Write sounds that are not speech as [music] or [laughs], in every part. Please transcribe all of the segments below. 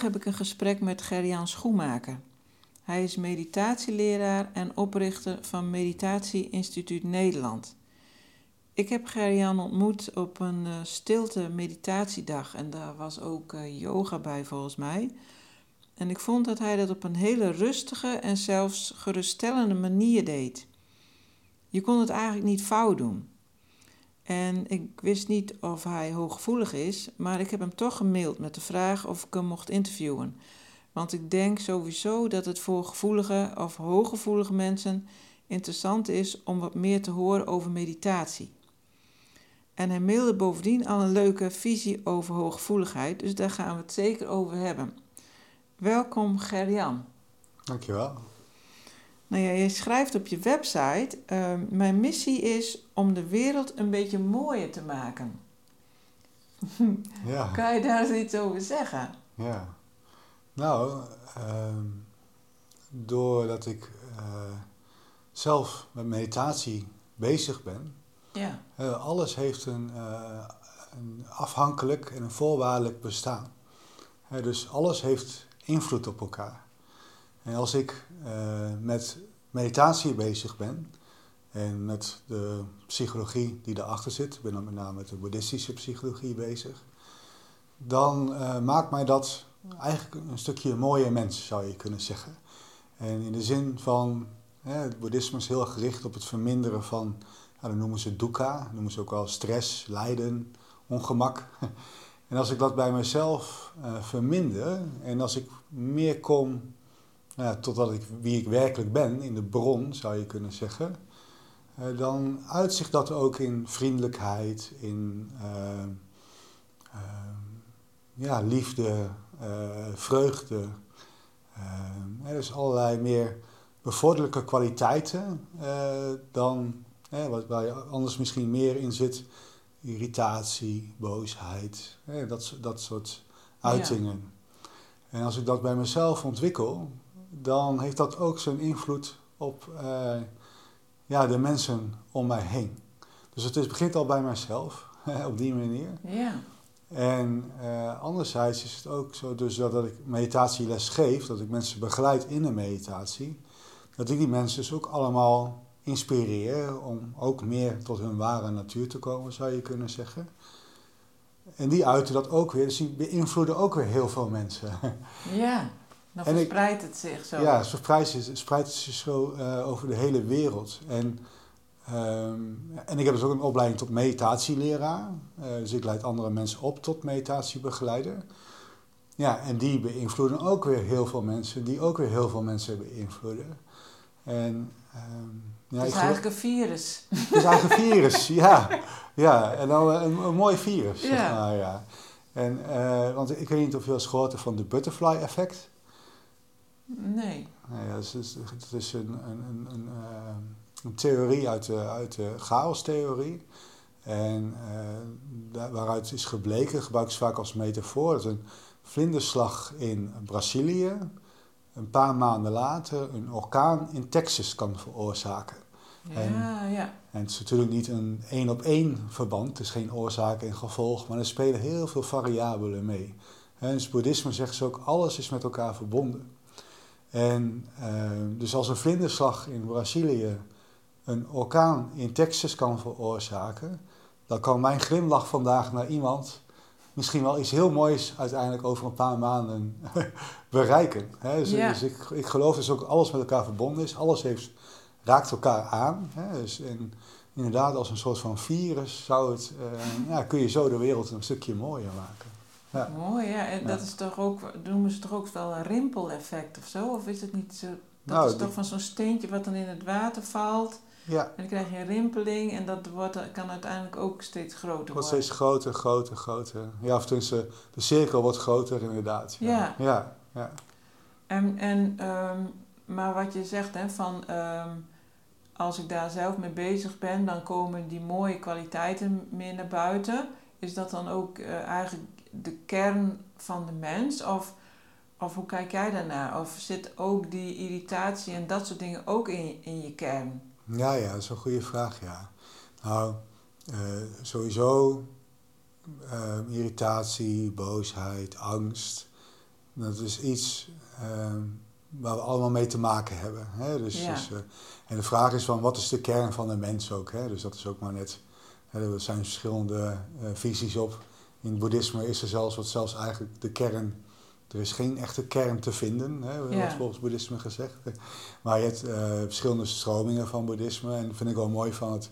Vandaag heb ik een gesprek met Gerjan Schoenmaker. Hij is meditatieleraar en oprichter van Meditatie Instituut Nederland. Ik heb Gerjan ontmoet op een uh, stilte meditatiedag en daar was ook uh, yoga bij volgens mij. En ik vond dat hij dat op een hele rustige en zelfs geruststellende manier deed. Je kon het eigenlijk niet fout doen. En ik wist niet of hij hooggevoelig is, maar ik heb hem toch gemaild met de vraag of ik hem mocht interviewen. Want ik denk sowieso dat het voor gevoelige of hooggevoelige mensen interessant is om wat meer te horen over meditatie. En hij mailde bovendien al een leuke visie over hooggevoeligheid, dus daar gaan we het zeker over hebben. Welkom Gerjan. Dankjewel. Nou ja, je schrijft op je website: uh, Mijn missie is om de wereld een beetje mooier te maken. [laughs] Ja. kan je daar eens iets over zeggen? Ja. Nou, uh, doordat ik uh, zelf met meditatie bezig ben, ja. Uh, alles heeft een, uh, een, afhankelijk en een voorwaardelijk bestaan. dus alles heeft invloed op elkaar. En als ik uh, met meditatie bezig ben en met de psychologie die erachter zit, ik ben dan met name met de boeddhistische psychologie bezig, dan maakt mij dat eigenlijk een stukje mooie mens, zou je kunnen zeggen. En in de zin van, het boeddhisme is heel gericht op het verminderen van ja, dan noemen ze dukkha, noemen ze ook wel stress, lijden, ongemak. [laughs] En als ik dat bij mezelf uh, verminder en als ik meer kom ja, totdat ik wie ik werkelijk ben, in de bron zou je kunnen zeggen, uh, dan uitzicht dat ook in vriendelijkheid, in uh, ja, liefde, vreugde. er is allerlei meer bevorderlijke kwaliteiten dan Hè, waar je anders misschien meer in zit. Irritatie, boosheid, dat, dat soort uitingen. En als ik dat bij mezelf ontwikkel, dan heeft dat ook zijn invloed op uh, ja, de mensen om mij heen. Dus het is, begint al bij mijzelf, [laughs] op die manier. Ja. En uh, anderzijds is het ook zo dus dat ik meditatieles geef, dat ik mensen begeleid in een meditatie, dat ik die mensen dus ook allemaal inspireren om ook meer tot hun ware natuur te komen, zou je kunnen zeggen. En die uiten dat ook weer, dus die beïnvloeden ook weer heel veel mensen. [laughs] Ja, dan verspreidt het zich zo. Ja, verspreidt het, spreidt het zich zo uh, over de hele wereld. En, um, en ik heb dus ook een opleiding tot meditatieleraar. Uh, dus ik leid andere mensen op tot meditatiebegeleider. Ja, en die beïnvloeden ook weer heel veel mensen, die ook weer heel veel mensen beïnvloeden. En um, ja, het is eigenlijk een virus. Het is eigenlijk een virus, [laughs] ja. ja. En dan een, een mooi virus, zeg ja. maar, ja. En, uh, want ik weet niet of je al eens gehoord hebt van de butterfly effect. Nee. nee ja, het is, het is een, een, een, uh, een, theorie uit de, uit de chaos-theorie. En uh, waaruit is gebleken, gebruikt ze vaak als metafoor, dat een vlinderslag in Brazilië een paar maanden later een orkaan in Texas kan veroorzaken. Ja, en, ja. en het is natuurlijk niet een één op één verband, het is geen oorzaak en gevolg, maar er spelen heel veel variabelen mee. En in het boeddhisme zeggen ze ook, alles is met elkaar verbonden. En uh, dus als een vlinderslag in Brazilië een orkaan in Texas kan veroorzaken, dan kan mijn glimlach vandaag naar iemand misschien wel iets heel moois uiteindelijk over een paar maanden [laughs] bereiken. Hè? Dus, dus, ik, ik geloof dus ook alles met elkaar verbonden is. Alles heeft, raakt elkaar aan. Hè? Dus, en inderdaad als een soort van virus zou het, ja, kun je zo de wereld een stukje mooier maken. Ja. Mooi, ja. En dat is toch ook, noemen ze toch ook wel een rimpeleffect of zo? Of is het niet zo? Dat nou, is toch van zo'n steentje wat dan in het water valt. Ja. En dan krijg je een rimpeling en dat wordt, kan uiteindelijk ook steeds groter worden. Wordt steeds groter, groter, groter. Ja, of tenminste, de cirkel wordt groter inderdaad. Ja. Ja, ja. En, en, ehm, maar wat je zegt, hè, van ehm, als ik daar zelf mee bezig ben, dan komen die mooie kwaliteiten meer naar buiten. Is dat dan ook uh, eigenlijk de kern van de mens? Of, of hoe kijk jij daarnaar? Of zit ook die irritatie en dat soort dingen ook in, in je kern? Ja, ja, dat is een goede vraag, ja. Nou, uh, sowieso uh, irritatie, boosheid, angst. Dat is iets uh, waar we allemaal mee te maken hebben. Hè? Dus, ja. dus en de vraag is van, wat is de kern van de mens ook? Hè? Dus dat is ook maar net, hè, er zijn verschillende visies op. In het boeddhisme is er zelfs wat zelfs eigenlijk de kern er is geen echte kern te vinden, hè, wordt volgens boeddhisme gezegd. Maar je hebt uh, verschillende stromingen van boeddhisme. En dat vind ik wel mooi van het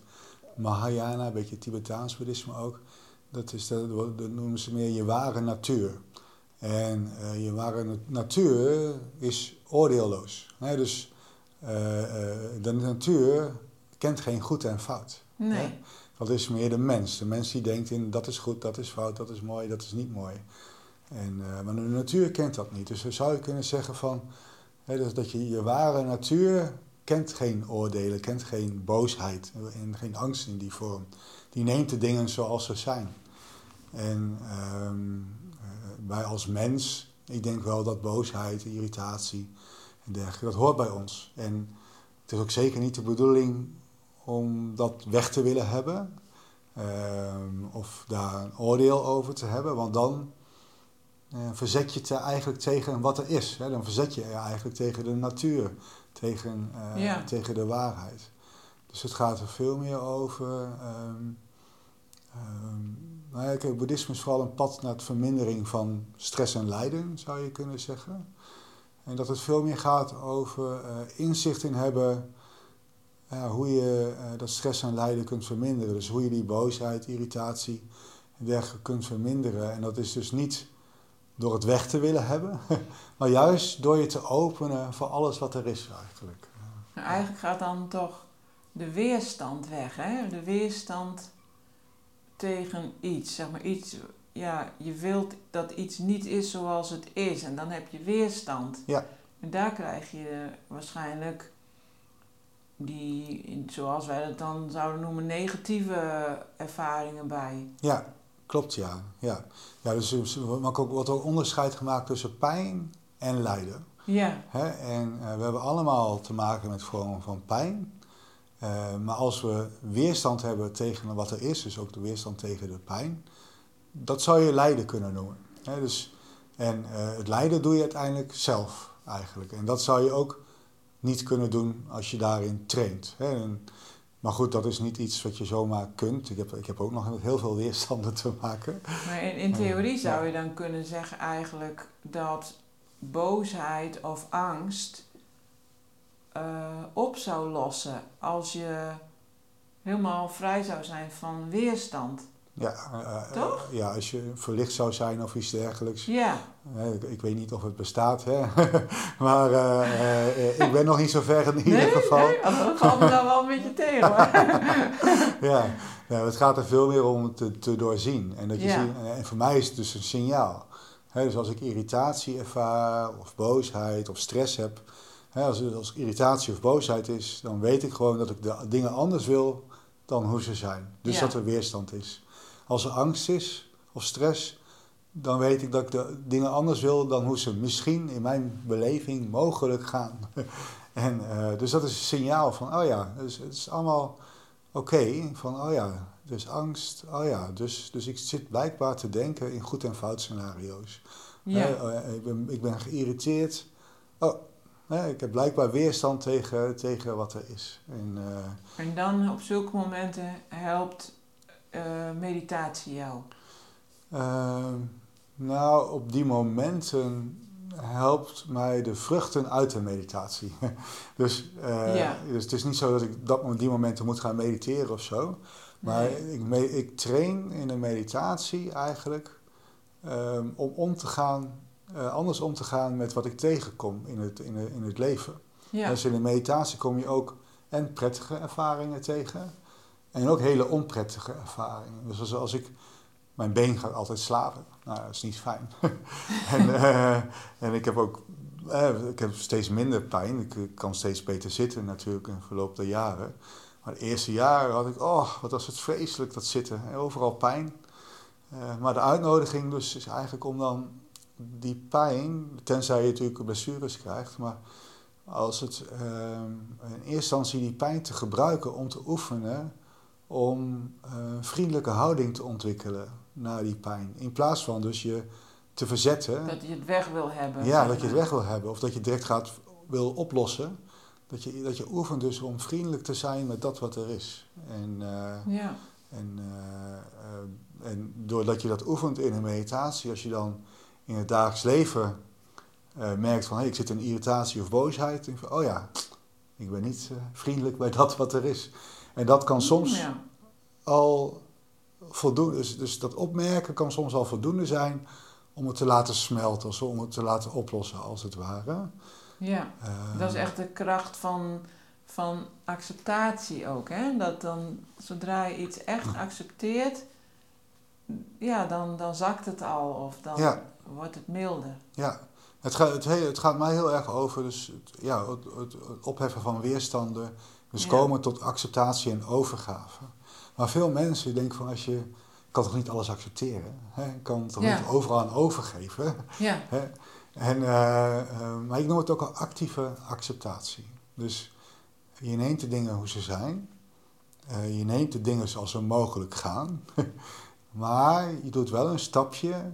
Mahayana, een beetje Tibetaans boeddhisme ook. Dat, is, dat, dat noemen ze meer je ware natuur. En uh, je ware natuur is oordeelloos. Dus uh, de natuur kent geen goed en fout. Nee. Hè? Dat is meer de mens. De mens die denkt in dat is goed, dat is fout, dat is mooi, dat is niet mooi. En, uh, maar de natuur kent dat niet. Dus dan zou je kunnen zeggen van, dat je je ware natuur kent geen oordelen, kent geen boosheid en geen angst in die vorm. Die neemt de dingen zoals ze zijn. En um, wij als mens, ik denk wel dat boosheid, irritatie en dergelijke, dat hoort bij ons. En het is ook zeker niet de bedoeling om dat weg te willen hebben. Um, of daar een oordeel over te hebben, want dan uh, verzet je je eigenlijk tegen wat er is. Hè? Dan verzet je je eigenlijk tegen de natuur, tegen, uh, tegen de waarheid. Dus het gaat er veel meer over. Um, um, nou ja, kijk, boeddhisme is vooral een pad naar de vermindering van stress en lijden, zou je kunnen zeggen. En dat het veel meer gaat over uh, inzicht in hebben hoe je dat stress en lijden kunt verminderen. Dus hoe je die boosheid, irritatie en dergelijke kunt verminderen. En dat is dus niet door het weg te willen hebben, [laughs] maar juist door je te openen voor alles wat er is eigenlijk. Nou, eigenlijk gaat dan toch de weerstand weg, hè? De weerstand tegen iets, zeg maar iets, ja, je wilt dat iets niet is zoals het is en dan heb je weerstand. Ja. En daar krijg je waarschijnlijk die, zoals wij dat dan zouden noemen, negatieve ervaringen bij. Ja, Klopt, ja. ja. ja dus er wordt ook onderscheid gemaakt tussen pijn en lijden. Ja. Hè? En uh, we hebben allemaal te maken met vormen van pijn. Uh, maar als we weerstand hebben tegen wat er is, dus ook de weerstand tegen de pijn, dat zou je lijden kunnen noemen. Hè? Dus, en uh, het lijden doe je uiteindelijk zelf eigenlijk. En dat zou je ook niet kunnen doen als je daarin traint. Hè? En, maar goed, dat is niet iets wat je zomaar kunt. Ik heb, ik heb ook nog met heel veel weerstanden te maken. Maar in, in theorie zou je dan kunnen zeggen eigenlijk dat boosheid of angst uh, op zou lossen als je helemaal vrij zou zijn van weerstand. Ja, uh, Toch? ja, als je verlicht zou zijn of iets dergelijks. Ja. Ik, ik, weet niet of het bestaat, hè. [laughs] maar uh, ik ben nog niet zo ver in ieder nee, geval. Nee, dat valt me dan wel een beetje tegen [laughs] ja, nou, het gaat er veel meer om te, te doorzien. En, dat je ziet, en voor mij is het dus een signaal. dus als ik irritatie ervaar, of boosheid, of stress heb. als, het, als irritatie of boosheid is, dan weet ik gewoon dat ik de dingen anders wil dan hoe ze zijn. Dus dat er weerstand is. Als er angst is of stress, dan weet ik dat ik de dingen anders wil dan hoe ze misschien in mijn beleving mogelijk gaan. [laughs] en, uh, dus dat is een signaal van, oh ja, dus het is allemaal oké. van, oh ja, dus angst, oh ja, dus, dus ik zit blijkbaar te denken in goed en fout scenario's. Ja. Uh, ik, ben, ik ben geïrriteerd. Oh, ik heb blijkbaar weerstand tegen, tegen wat er is. En, uh, en dan op zulke momenten helpt uh, meditatie jou? Uh, nou, op die momenten helpt mij de vruchten uit de meditatie. [laughs] dus, uh, dus het is niet zo dat ik dat, die momenten moet gaan mediteren of zo. Maar ik, ik train in de meditatie eigenlijk um, om om te gaan, uh, anders om te gaan met wat ik tegenkom in het, in, in het leven. Ja. Dus in de meditatie kom je ook en prettige ervaringen tegen en ook hele onprettige ervaringen. Dus als, ik mijn been gaat altijd slapen. Nou, dat is niet fijn. [laughs] en, uh, en ik heb ook uh, ik heb steeds minder pijn. Ik kan steeds beter zitten natuurlijk in de verloop der jaren. Maar de eerste jaren had ik, oh, wat was het vreselijk dat zitten. Overal pijn. Uh, maar de uitnodiging dus is eigenlijk om dan die pijn, tenzij je natuurlijk blessures krijgt, maar als het in eerste instantie die pijn te gebruiken om te oefenen om een vriendelijke houding te ontwikkelen naar die pijn. In plaats van dus je te verzetten. Dat je het weg wil hebben. Ja, dat je het weg wil hebben. Of dat je direct gaat wil oplossen. Dat je, dat je oefent dus om vriendelijk te zijn met dat wat er is. En, uh, ja. en, uh, en doordat je dat oefent in een meditatie, als je dan in het dagelijks leven merkt van hey, ik zit in irritatie of boosheid. En van, oh ja, ik ben niet vriendelijk bij dat wat er is. En dat kan soms ja. al voldoende, dus, dus dat opmerken kan soms al voldoende zijn om het te laten smelten, of om het te laten oplossen als het ware. Ja, dat is echt de kracht van, van acceptatie ook. Hè? Dat dan, zodra je iets echt accepteert, ja, dan, dan zakt het al of dan wordt het milder. Ja, het gaat, het, het gaat mij heel erg over dus, ja, het, het, opheffen van weerstanden. Dus komen tot acceptatie en overgave. Maar veel mensen denken van als je kan toch niet alles accepteren? Hè? kan toch niet overal aan overgeven? Ja. Hè? En, uh, uh, maar ik noem het ook al actieve acceptatie. Dus je neemt de dingen hoe ze zijn. Uh, je neemt de dingen zoals ze mogelijk gaan. [laughs] maar je doet wel een stapje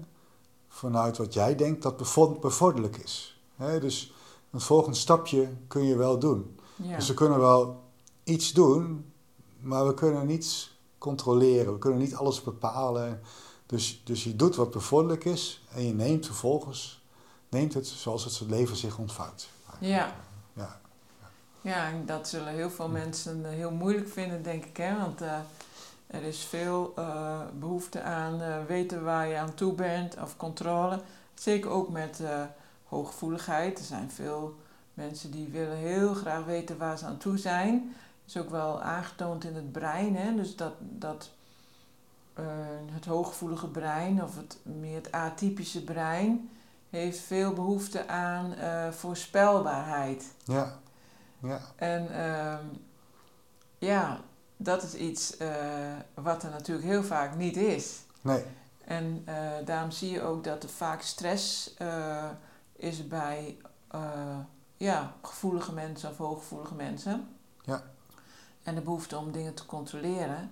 vanuit wat jij denkt dat bevorderlijk is. Hè? Dus een volgend stapje kun je wel doen. Ja. Dus we kunnen wel iets doen, maar we kunnen niets controleren. We kunnen niet alles bepalen. Dus, dus je doet wat bevorderlijk is en je neemt vervolgens neemt het zoals het leven zich ontvouwt. Ja. Ja, ja en dat zullen heel veel mensen heel moeilijk vinden, denk ik. Hè? Want uh, er is veel uh, behoefte aan uh, weten waar je aan toe bent of controle. Zeker ook met hooggevoeligheid. Er zijn veel mensen die willen heel graag weten waar ze aan toe zijn is ook wel aangetoond in het brein. Hè? Dus dat, dat uh, het hooggevoelige brein of het meer het atypische brein heeft veel behoefte aan uh, voorspelbaarheid. Ja. ja. En uh, ja, dat is iets uh, wat er natuurlijk heel vaak niet is. Nee. En daarom zie je ook dat er vaak stress is bij ja, gevoelige mensen of hooggevoelige mensen. Ja en de behoefte om dingen te controleren.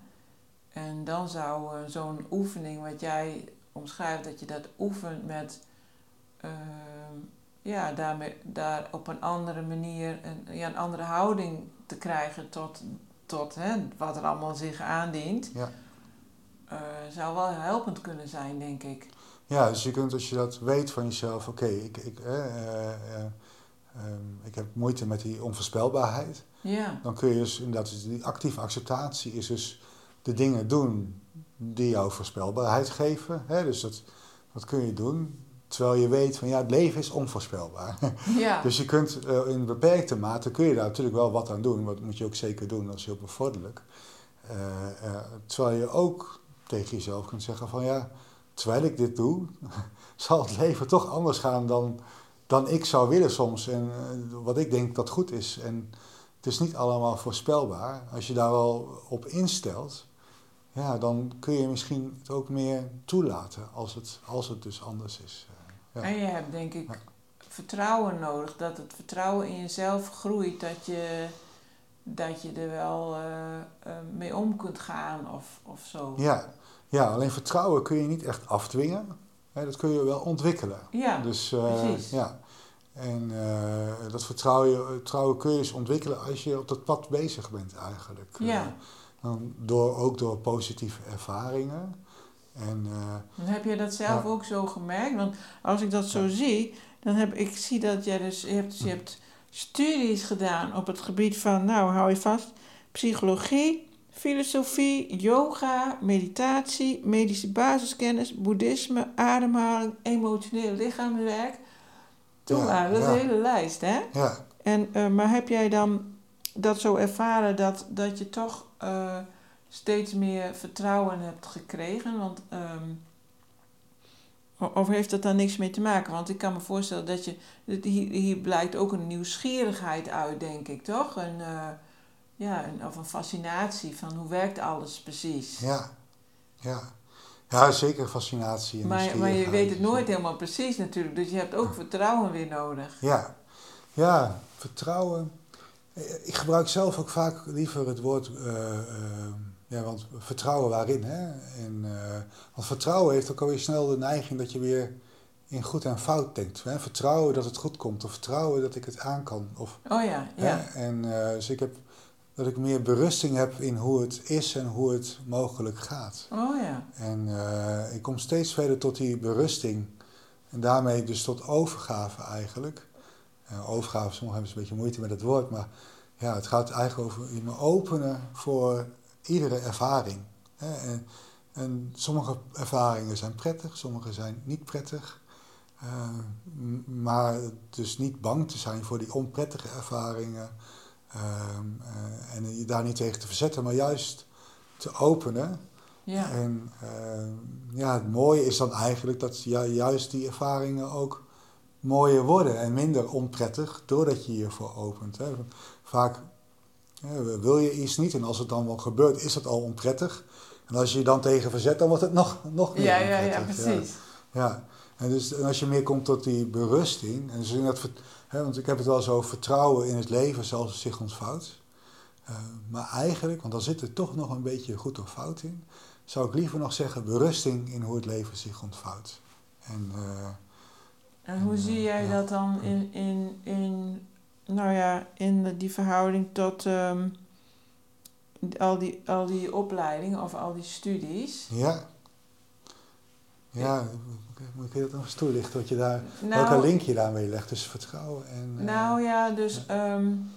En dan zou uh, zo'n oefening, wat jij omschrijft, dat je dat oefent met uh, ja, daarmee, daar op een andere manier een, ja, een andere houding te krijgen tot, tot hè, wat er allemaal zich aandient, ja. Uh, zou wel helpend kunnen zijn, denk ik. Ja, dus je kunt als je dat weet van jezelf, oké, ik, ik, um, ik heb moeite met die onvoorspelbaarheid. Ja. Dan kun je dus inderdaad, die actieve acceptatie is dus de dingen doen die jou voorspelbaarheid geven. Hè? Dus dat, dat kun je doen. Terwijl je weet van ja, het leven is onvoorspelbaar. [laughs] Ja. dus je kunt uh, in beperkte mate kun je daar natuurlijk wel wat aan doen. Dat moet je ook zeker doen, dat is heel bevorderlijk. Uh, uh, terwijl je ook tegen jezelf kunt zeggen van ja, terwijl ik dit doe, [laughs] zal het leven toch anders gaan dan, dan ik zou willen soms. En wat ik denk dat goed is. En het is niet allemaal voorspelbaar. Als je daar wel op instelt, ja, dan kun je misschien het ook meer toelaten als het, als het dus anders is. Ja. En je hebt denk ik vertrouwen nodig, dat het vertrouwen in jezelf groeit, dat je, dat je er wel uh, uh, mee om kunt gaan of, of zo. Ja. ja, alleen vertrouwen kun je niet echt afdwingen. Hè, dat kun je wel ontwikkelen. Ja, dus, uh, precies. Ja. En uh, dat vertrouwen, vertrouwen kun je eens ontwikkelen als je op dat pad bezig bent eigenlijk. Ja. Uh, dan door, ook door positieve ervaringen. En, uh, heb je dat zelf ook zo gemerkt? Want als ik dat zo zie, dan heb ik zie dat jij dus, je hebt, je hebt studies gedaan op het gebied van, nou hou je vast, psychologie, filosofie, yoga, meditatie, medische basiskennis, boeddhisme, ademhaling, emotioneel lichaamswerk. Waren dat is een hele lijst, hè? Ja. En, uh, maar heb jij dan dat zo ervaren dat, dat je toch uh, steeds meer vertrouwen hebt gekregen? Want, um, of heeft dat dan niks mee te maken? Want ik kan me voorstellen dat je. Hier, hier blijkt ook een nieuwsgierigheid uit, denk ik, toch? Een, uh, ja, een, of een fascinatie van hoe werkt alles precies. Ja, ja. Ja, zeker fascinatie. En maar, maar je weet het nooit helemaal precies natuurlijk, dus je hebt ook vertrouwen weer nodig. Ja, ja vertrouwen. Ik gebruik zelf ook vaak liever het woord, uh, uh, ja, want vertrouwen waarin. Hè? En, uh, want vertrouwen heeft ook alweer snel de neiging dat je weer in goed en fout denkt. Hè? Vertrouwen dat het goed komt, of vertrouwen dat ik het aan kan. Of, oh ja, ja. Hè? En dus ik heb dat ik meer berusting heb in hoe het is en hoe het mogelijk gaat. Oh ja. En uh, ik kom steeds verder tot die berusting. En daarmee dus tot overgave eigenlijk. Uh, overgave, sommigen hebben een beetje moeite met het woord, maar ja, het gaat eigenlijk over je me openen voor iedere ervaring. Hè? En, en, sommige ervaringen zijn prettig, sommige zijn niet prettig. Uh, maar dus niet bang te zijn voor die onprettige ervaringen. Ehm, eh, en je daar niet tegen te verzetten, maar juist te openen. Ja. En ehm, ja, het mooie is dan eigenlijk dat juist die ervaringen ook mooier worden en minder onprettig doordat je je voor opent. Hè. Vaak wil je iets niet en als het dan wel gebeurt, is het al onprettig. En als je je dan tegen verzet, dan wordt het nog, nog meer ja, onprettig. Ja, ja, precies. Ja, ja. En, dus, en als je meer komt tot die berusting, en dus in dat want ik heb het wel zo vertrouwen in het leven zoals het zich ontvouwt. Uh, maar eigenlijk, want dan zit er toch nog een beetje goed of fout in, zou ik liever nog zeggen berusting in hoe het leven zich ontvouwt. En, uh, en hoe zie eh, jij dat dan in, in, in, nou ja, in die verhouding tot um, al, die, al die opleidingen of al die studies? Ja. Ja, moet ik dat nog eens toelichten? Wat je daar, nou, welke link je daarmee legt tussen vertrouwen en... Uh, nou ja, dus ja. Um,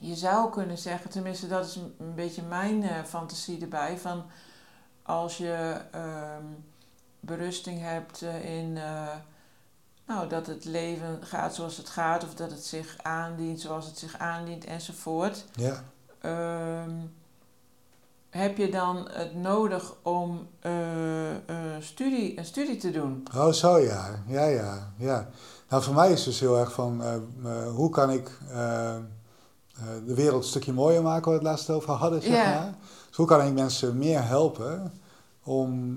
je zou kunnen zeggen, tenminste dat is een, beetje mijn uh, fantasie erbij, van als je um, berusting hebt uh, in, nou, dat het leven gaat zoals het gaat, of dat het zich aandient zoals het zich aandient enzovoort. Ja. Um, heb je dan het nodig om uh, uh, studie, een studie te doen? Oh, zo ja. Ja, ja, ja. Nou, voor mij is het dus heel erg van uh, hoe kan ik de wereld een stukje mooier maken, waar we het laatst over hadden, zeg yeah. maar. Dus hoe kan ik mensen meer helpen om,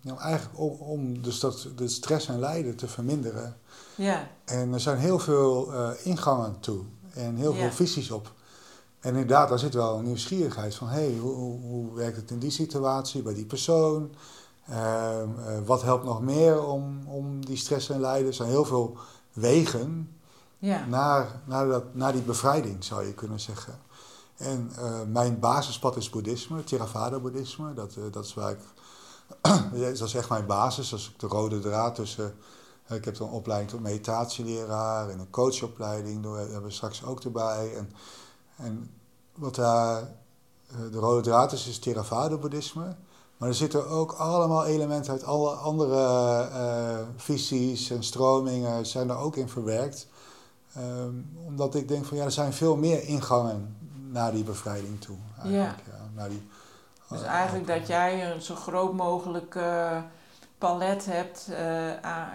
nou, eigenlijk om, om dus dat, de stress en lijden te verminderen. Ja. En er zijn heel veel ingangen toe en heel veel visies op. En inderdaad, daar zit wel een nieuwsgierigheid van, hé, hey, hoe, hoe, werkt het in die situatie, bij die persoon? Uh, uh, wat helpt nog meer om, om die stress en lijden? Er zijn heel veel wegen ja. naar, naar, dat, naar die bevrijding, zou je kunnen zeggen. En uh, mijn basispad is boeddhisme, Theravada-boeddhisme. Dat, dat is waar ik, [clears throat] dat is echt mijn basis, dat is de rode draad tussen... ik heb dan een opleiding tot meditatieleraar en een coachopleiding, daar hebben we straks ook erbij. En, en wat daar eh, de rode draad is, is Theravada-boeddhisme. Maar er zitten ook allemaal elementen uit alle andere uh, visies en stromingen zijn er ook in verwerkt. Um, omdat ik denk van ja, er zijn veel meer ingangen naar die bevrijding toe. Eigenlijk, ja. ja naar die, dus uh, eigenlijk dat jij een zo groot mogelijk uh, palet hebt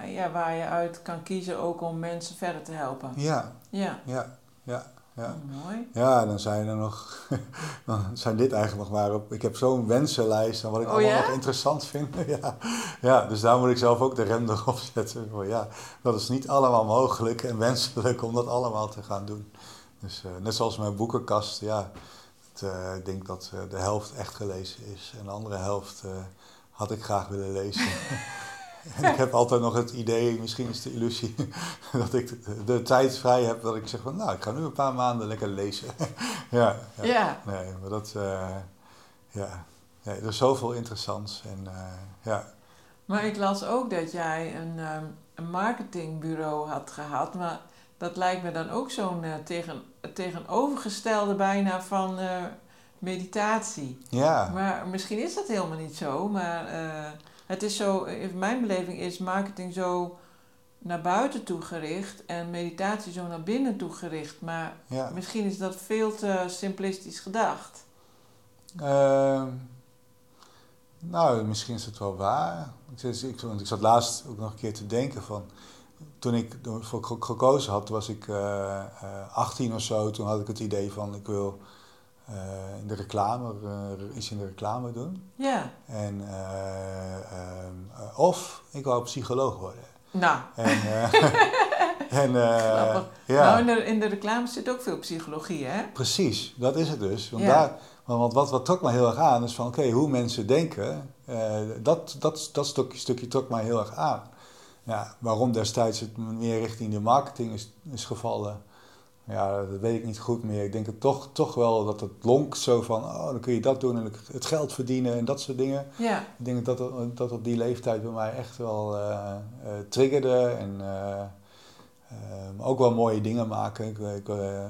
ja, waar je uit kan kiezen ook om mensen verder te helpen. Ja, ja, ja. ja. Ja. Mooi. Ja, dan zijn er nog. [laughs] dan zijn dit eigenlijk nog maar op. Ik heb zo'n wensenlijst en wat ik oh, allemaal ja? nog interessant vind. [laughs] ja. ja, dus daar moet ik zelf ook de rem erop [laughs] zetten. Voor, ja, dat is niet allemaal mogelijk en wenselijk om dat allemaal te gaan doen. Dus uh, net zoals mijn boekenkast, ja. Het, uh, ik denk dat uh, de helft echt gelezen is en de andere helft had ik graag willen lezen. En ik heb altijd nog het idee, misschien is de illusie, [laughs] dat ik de, de, tijd vrij heb dat ik zeg van, nou, ik ga nu een paar maanden lekker lezen. [laughs] ja, ja, ja. Nee, maar dat, uh, ja, nee, er is zoveel interessants en uh, ja. Maar ik las ook dat jij een, um, een marketingbureau had gehad, maar dat lijkt me dan ook zo'n uh, tegen, tegenovergestelde bijna van meditatie. Ja. Maar misschien is dat helemaal niet zo, maar het is zo, in mijn beleving is marketing zo naar buiten toe gericht en meditatie zo naar binnen toe gericht. Maar ja. misschien is dat veel te simplistisch gedacht. Uh, nou, misschien is het wel waar. Ik, want ik zat laatst ook nog een keer te denken van... Toen ik voor gekozen had, was ik uh, uh, 18 of zo. Toen had ik het idee van ik wil in de reclame, iets in de reclame doen. Ja. En, ehm, of ik wou psycholoog worden. Nou. En, [laughs] en, ja. Nou, in de, in de reclame zit ook veel psychologie, hè? Precies, dat is het dus. Want, Ja. daar, want wat, wat trok mij heel erg aan is van, oké, hoe mensen denken, eh, dat, dat, dat stukje, stukje trok mij heel erg aan. Ja, waarom destijds het meer richting de marketing is, is gevallen, ja, dat weet ik niet goed meer. Ik denk het toch, toch wel dat het lonk zo van, oh, dan kun je dat doen en het geld verdienen en dat soort dingen. Ja. Ik denk dat dat, dat op die leeftijd bij mij echt wel eh, eh, triggerde en eh, ook wel mooie dingen maken. Ik, ik,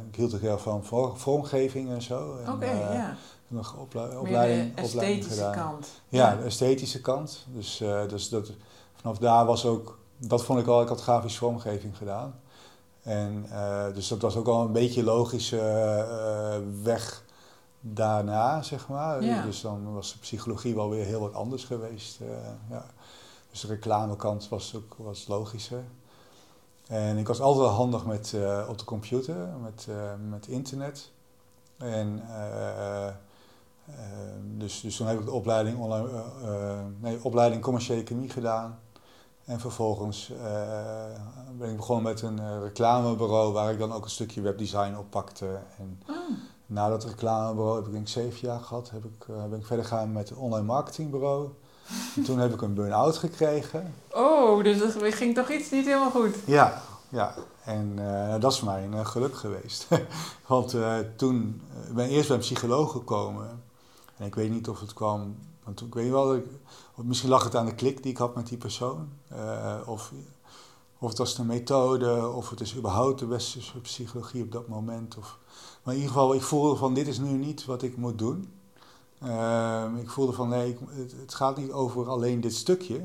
ik hield er heel van vormgeving en zo. En, Oké, ja. Nog Meer opleiding, de opleiding esthetische gedaan. kant. Ja, de esthetische kant. Dus, dus dat, vanaf daar was ook, dat vond ik al, ik had grafische vormgeving gedaan. En eh, dus dat was ook al een beetje logische eh, weg daarna, zeg maar. Ja. Dus dan was de psychologie wel weer heel wat anders geweest. eh, ja. Dus de reclamekant was ook was logischer. En ik was altijd wel handig met, op de computer, met, met internet. En dus, dus toen heb ik de opleiding, online, nee, opleiding commerciële chemie gedaan. En vervolgens eh, ben ik begonnen met een eh, reclamebureau waar ik dan ook een stukje webdesign oppakte. En Ah, na dat reclamebureau heb ik denk ik zeven jaar gehad. Heb ik, eh, ben ik verder gegaan met een online marketingbureau. En toen heb ik een burn-out gekregen. Oh, dus er ging toch iets niet helemaal goed? Ja, ja. En dat is voor mij een eh, geluk geweest. [laughs] Want toen ben ik eerst bij een psycholoog gekomen. En ik weet niet of het kwam. Want toen- ik weet wel, dat ik, misschien lag het aan de klik die ik had met die persoon. eh, of, of het was de methode, of het is überhaupt de westerse psychologie op dat moment. Of, maar in ieder geval, ik voelde van dit is nu niet wat ik moet doen. Ehm, ik voelde van nee, ik, het, het gaat niet over alleen dit stukje.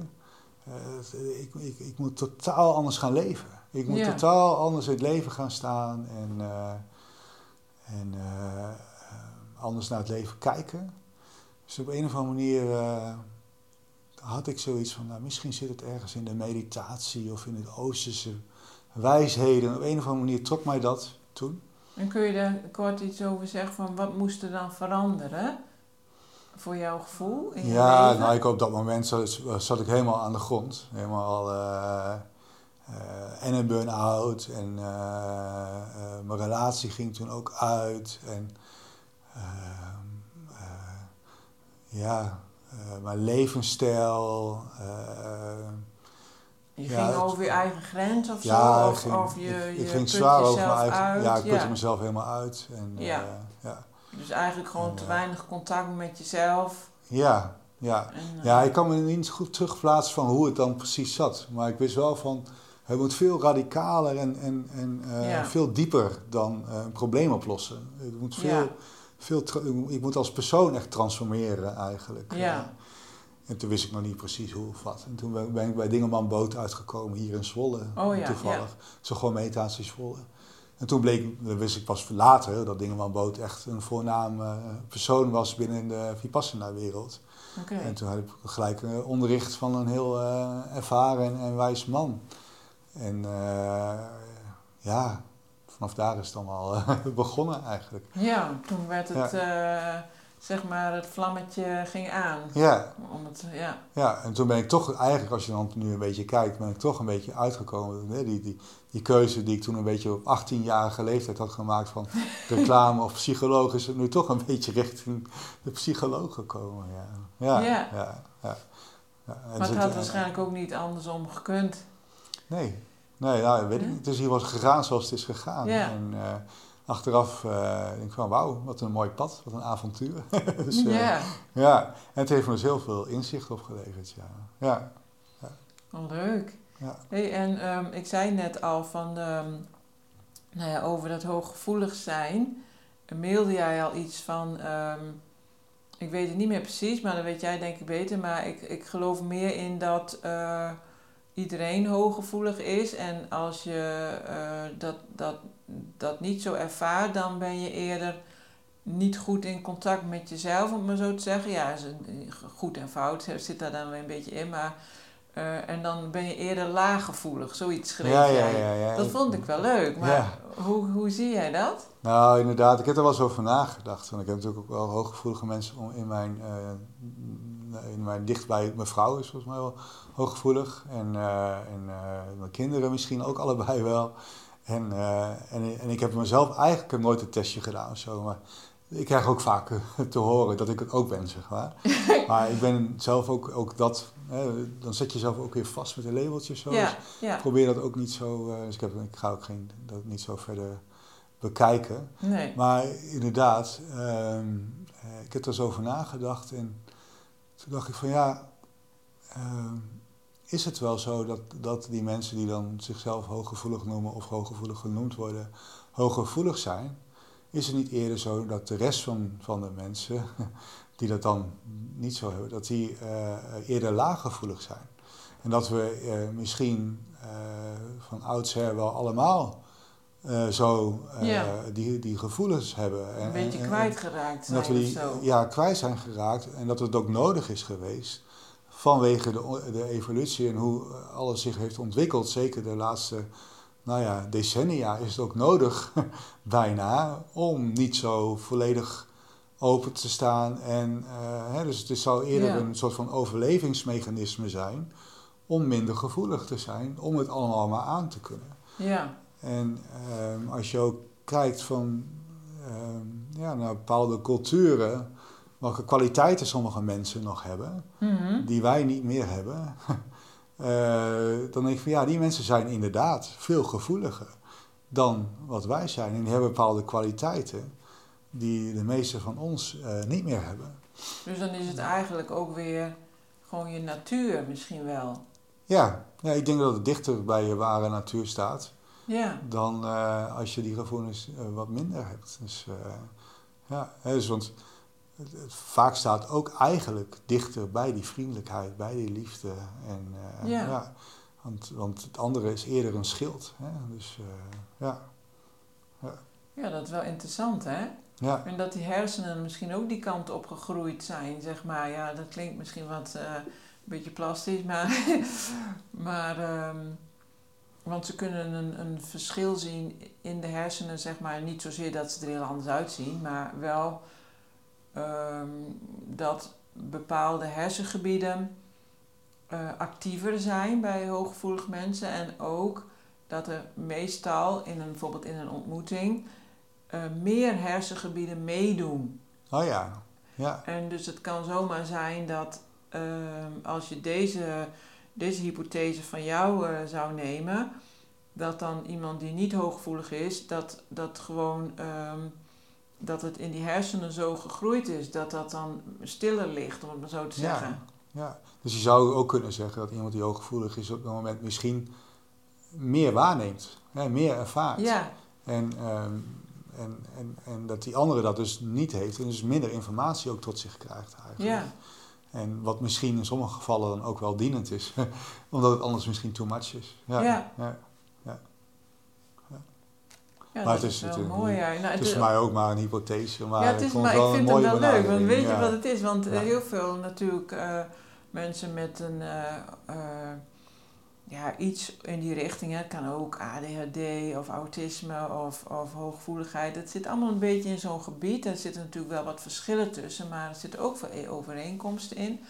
Eh, ik, ik, ik moet totaal anders gaan leven. Ik moet Ja. totaal anders in het leven gaan staan en, eh, en anders naar het leven kijken. Dus op een of andere manier had ik zoiets van, nou, misschien zit het ergens in de meditatie of in het Oosterse wijsheden. Op een of andere manier trok mij dat toen. En kun je daar kort iets over zeggen van wat moest er dan veranderen? Voor jouw gevoel in je Ja, nou, ik op dat moment zat, zat ik helemaal aan de grond. Helemaal eh, en een burn-out en eh, mijn relatie ging toen ook uit. En ehm, eh, ja, eh, mijn levensstijl. eh, je ja, ging over je eigen grens of ja, zo? ik Of, ging, of je, ik, je ik ging zwaar over mijn eigen... uit? ja, ik putte mezelf helemaal uit. En, Ja. eh, ja. Dus eigenlijk gewoon En, te weinig contact met jezelf. ja, ja. En, Ja, ik kan me niet goed terugplaatsen van hoe het dan precies zat. Maar ik wist wel van, het moet veel radicaler en, en, en Ja. veel dieper dan eh, een probleem oplossen. Het moet veel, Ja. Veel ik moet als persoon echt transformeren eigenlijk. Ja. En toen wist ik nog niet precies hoe of wat. En toen ben ik bij Dingelman Boot uitgekomen hier in Zwolle. Oh ja, toevallig. Zo gewoon meditatie Zwolle. En toen bleek, dat wist ik pas later, dat Dingelman Boot echt een voornaam eh, persoon was binnen de Vipassana-wereld. En toen had ik gelijk een onderricht van een heel eh, ervaren en wijs man. En eh, ja, vanaf daar is het allemaal eh, [laughs] begonnen eigenlijk. Ja, toen werd het, eh, zeg maar, het vlammetje ging aan. Ja, Om het, ja. ja, en toen ben ik toch eigenlijk, als je dan nu een beetje kijkt, ben ik toch een beetje uitgekomen. Hè? Die, die, die keuze die ik toen een beetje op 18-jarige leeftijd had gemaakt van [laughs] reclame of psycholoog, is het nu toch een beetje richting de psycholoog gekomen. Ja, ja, Ja. ja. ja, Maar het had waarschijnlijk ook niet andersom gekund. Nee, nee nou, weet ik niet. Het is hier was gegaan zoals het is gegaan. Ja. En eh, achteraf eh, denk ik van wauw, wat een mooi pad, wat een avontuur. [laughs] dus, eh, ja, ja, en het heeft me dus heel veel inzicht opgeleverd. Ja. Ja. wel leuk. ja. Hey, en ehm, ik zei net al van, ehm, nou ja, over dat hooggevoelig zijn. Mailde jij al iets van, ehm, ik weet het niet meer precies, maar dan weet jij denk ik beter. Maar ik, ik geloof meer in dat iedereen hooggevoelig is. En als je uh, dat, dat, dat niet zo ervaart, dan ben je eerder niet goed in contact met jezelf, om maar zo te zeggen. Ja, goed en fout [laughs] zit daar dan weer een beetje in, maar... Uh, en dan ben je eerder laaggevoelig, zoiets schreef ja, ja, ja, ja, Dat vond ik wel leuk, maar hoe, hoe zie jij dat? Nou, inderdaad, ik heb er wel eens over nagedacht. Want ik heb natuurlijk ook wel hooggevoelige mensen in mijn, uh, in mijn dichtbij. Mijn vrouw is volgens mij wel hooggevoelig. En, uh, en mijn kinderen misschien ook allebei [laughs] wel. En, en, en ik heb mezelf eigenlijk nooit een testje gedaan of zo. Maar ik krijg ook vaak te horen dat ik het ook ben, zeg maar. [laughs] maar ik ben zelf ook, ook dat, hè, dan zet je jezelf ook weer vast met een labeltje zo. Ja, dus ja. probeer dat ook niet zo, dus ik, heb, ik ga ook geen, dat niet zo verder bekijken. Nee. Maar inderdaad, ehm, eh, ik heb er zo over nagedacht en toen dacht ik van ja, ehm, is het wel zo dat, dat die mensen die dan zichzelf hooggevoelig noemen of hooggevoelig genoemd worden, hooggevoelig zijn? is het niet eerder zo dat de rest van, van de mensen, [laughs] die dat dan niet zo hebben, dat die uh, eerder laaggevoelig zijn? En dat we uh, misschien uh, van oudsher wel allemaal zo die, die gevoelens hebben. Een beetje kwijtgeraakt zijn dat we die, Ja, kwijt zijn geraakt en dat het ook nodig is geweest vanwege de, de evolutie en hoe alles zich heeft ontwikkeld, zeker de laatste nou ja, decennia is het ook nodig, [laughs] bijna, om niet zo volledig open te staan. En, uh, hè, dus het zou eerder een soort van overlevingsmechanisme zijn om minder gevoelig te zijn, om het allemaal maar aan te kunnen. Ja. En um, als je ook kijkt van um, ja, naar bepaalde culturen, welke kwaliteiten sommige mensen nog hebben, mm -hmm. die wij niet meer hebben. Uh, [laughs] dan denk ik van ja, die mensen zijn inderdaad veel gevoeliger dan wat wij zijn. En die hebben bepaalde kwaliteiten die de meeste van ons uh, niet meer hebben. Dus dan is het eigenlijk ook weer gewoon je natuur misschien wel. Ja, ja ik denk dat het dichter bij je ware natuur staat. Ja. Dan uh, als je die gevoelens wat minder hebt. Dus ja, dus want het, vaak staat ook eigenlijk dichter bij die vriendelijkheid, bij die liefde. En, ja. ja. want, want het andere is eerder een schild. Hè? Dus ja. ja. Ja, dat is wel interessant, hè? Ja. En dat die hersenen misschien ook die kant op gegroeid zijn, zeg maar. Ja, dat klinkt misschien wat uh, een beetje plastisch, maar. [laughs] maar um, want ze kunnen een, een verschil zien in de hersenen, zeg maar. Niet zozeer dat ze er heel anders uitzien, maar wel Ehm, dat bepaalde hersengebieden uh, actiever zijn bij hooggevoelige mensen en ook dat er meestal in een, bijvoorbeeld in een ontmoeting uh, meer hersengebieden meedoen. Oh ja. ja. En dus het kan zomaar zijn dat ehm, als je deze, deze hypothese van jou uh, zou nemen, dat dan iemand die niet hooggevoelig is, dat, dat gewoon um, dat het in die hersenen zo gegroeid is dat dat dan stiller ligt, om het maar zo te zeggen. Ja, dus je zou ook kunnen zeggen dat iemand die hooggevoelig is op dat moment misschien meer waarneemt, hè, meer ervaart. Ja. En, ehm, en, en, en dat die andere dat dus niet heeft en dus minder informatie ook tot zich krijgt eigenlijk. Ja. En wat misschien in sommige gevallen dan ook wel dienend is, [laughs] omdat het anders misschien too much is. ja. ja. Ja, maar het is, wel mooi. Nou, het is voor mij ook maar een hypothese. Maar ja, het is, ik, maar ik vind het wel leuk. Want weet je wat het is? Want eh, heel veel natuurlijk uh, mensen met een uh, ja, iets in die richting. Het kan ook ADHD of autisme of, of hooggevoeligheid. Het zit allemaal een beetje in zo'n gebied. Er zitten natuurlijk wel wat verschillen tussen, maar er zitten ook veel overeenkomsten in.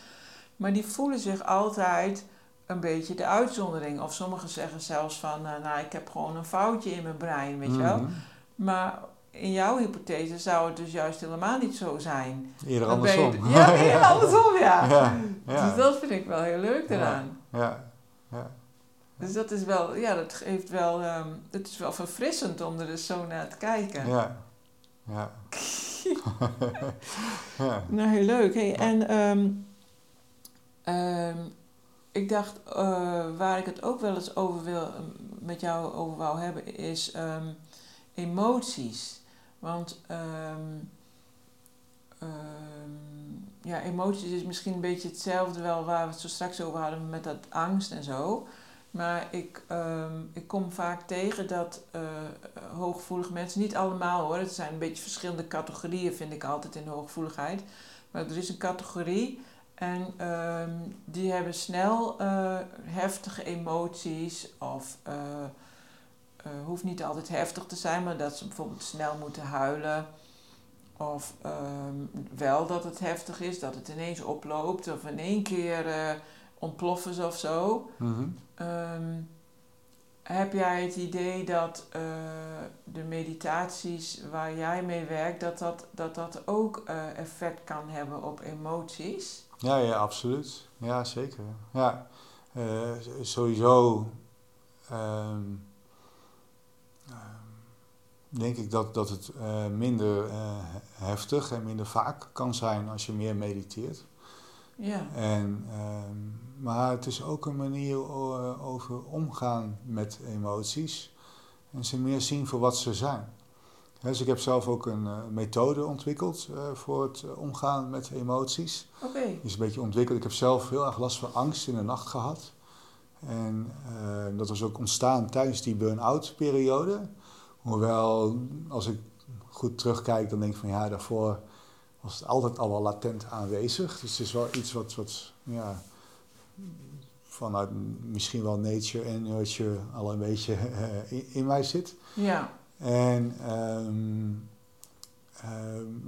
Maar die voelen zich altijd een beetje de uitzondering. Of sommigen zeggen zelfs van, uh, nou, ik heb gewoon een foutje in mijn brein, weet je wel. Mhm. Maar in jouw hypothese zou het dus juist helemaal niet zo zijn. Eerder andersom. ja, eerder [laughs] andersom, ja. ja. ja. Dus dat vind ik wel heel leuk eraan. Ja, ja. Dus dat is wel, ja, dat geeft wel, um, het is wel verfrissend om er dus zo naar te kijken. Ja, ja. [laughs] ja. Nou, heel leuk. Hey, en um, um, ik dacht, uh, waar ik het ook wel eens over wil, met jou over wou hebben, is emoties. Want ja, emoties is misschien een beetje hetzelfde wel waar we het zo straks over hadden met dat angst en zo. Maar ik, um, ik kom vaak tegen dat uh, hooggevoelige mensen, niet allemaal hoor, het zijn een beetje verschillende categorieën vind ik altijd in hooggevoeligheid. Maar er is een categorie en um, die hebben snel uh, heftige emoties of uh, hoeft niet altijd heftig te zijn, maar dat ze bijvoorbeeld snel moeten huilen. Of um, wel dat het heftig is, dat het ineens oploopt of in één keer ontploffen ze of zo. Mm Um, heb jij het idee dat uh, de meditaties waar jij mee werkt, dat dat, dat, dat ook uh, effect kan hebben op emoties? Ja, ja, absoluut. Ja, zeker. Ja, uh, sowieso um, denk ik dat, dat het minder heftig en minder vaak kan zijn als je meer mediteert. Ja. En, ehm, maar het is ook een manier over omgaan met emoties en ze meer zien voor wat ze zijn. Dus ik heb zelf ook een uh, methode ontwikkeld uh, voor het uh, omgaan met emoties. Oké. Okay. Is een beetje ontwikkeld. Ik heb zelf heel erg last van angst in de nacht gehad. En dat was ook ontstaan tijdens die burn-out periode. Hoewel, als ik goed terugkijk, dan denk ik van ja, daarvoor was het altijd al wel latent aanwezig. Dus het is wel iets wat, wat ja, vanuit misschien wel nature en nurture al een beetje uh, in, mij zit. Ja. En um,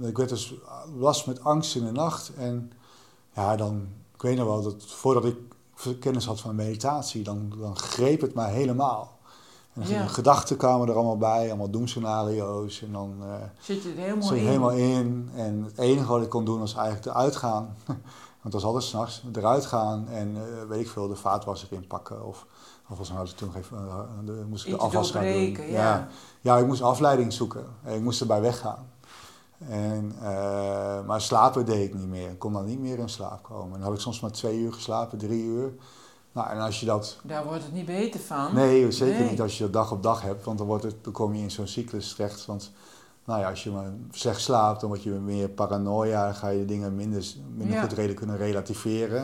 uh, ik werd dus last met angst in de nacht. En ja, dan, ik weet nog wel dat voordat ik kennis had van meditatie, dan, dan greep het mij helemaal. En ja. gedachten kwamen er allemaal bij, allemaal doemscenario's. En dan uh, zit je er helemaal in. helemaal in. En het enige wat ik kon doen was eigenlijk eruit gaan. [laughs] Want het was altijd s'nachts, eruit gaan en uh, weet ik veel, de vaatwasser inpakken. Of, of was nou toen even, uh, de, moest ik de afwas gaan doen. Ja. ja. Ja. ik moest afleiding zoeken. Ik moest erbij weggaan. En, maar slapen deed ik niet meer. Ik kon dan niet meer in slaap komen. En dan had ik soms maar twee uur geslapen, drie uur. Nou, en als je dat... Daar wordt het niet beter van. Nee, zeker niet als je dat dag op dag hebt, want dan, wordt het, dan kom je in zo'n cyclus terecht. Want nou ja, als je maar slecht slaapt, dan word je meer paranoia, dan ga je dingen minder, minder goed reden kunnen relativeren.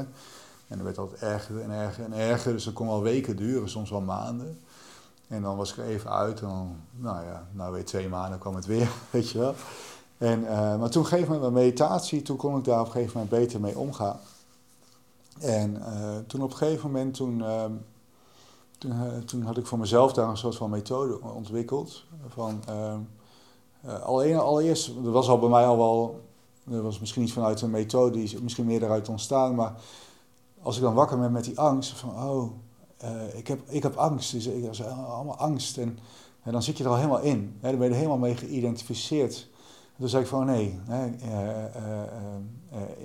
En dan werd altijd erger en erger en erger, dus dat kon wel weken duren, soms wel maanden. En dan was ik er even uit en dan, nou ja, nou weer twee maanden kwam het weer, [laughs] weet je wel. En, uh, maar toen gegeven moment met meditatie, toen kon ik daar op een gegeven moment beter mee omgaan. En uh, toen op een gegeven moment, toen, toen, uh, toen, had ik voor mezelf daar een soort van methode ontwikkeld. Van, ehm, alleen, allereerst, dat was al bij mij al wel, dat was misschien niet vanuit een methode, die is misschien meer eruit ontstaan, maar als ik dan wakker ben met die angst, van oh, ik, heb, ik heb angst, dus ik, is allemaal angst. En, en, dan zit je er al helemaal in, hè, dan ben je er helemaal mee geïdentificeerd. En toen zei ik van nee,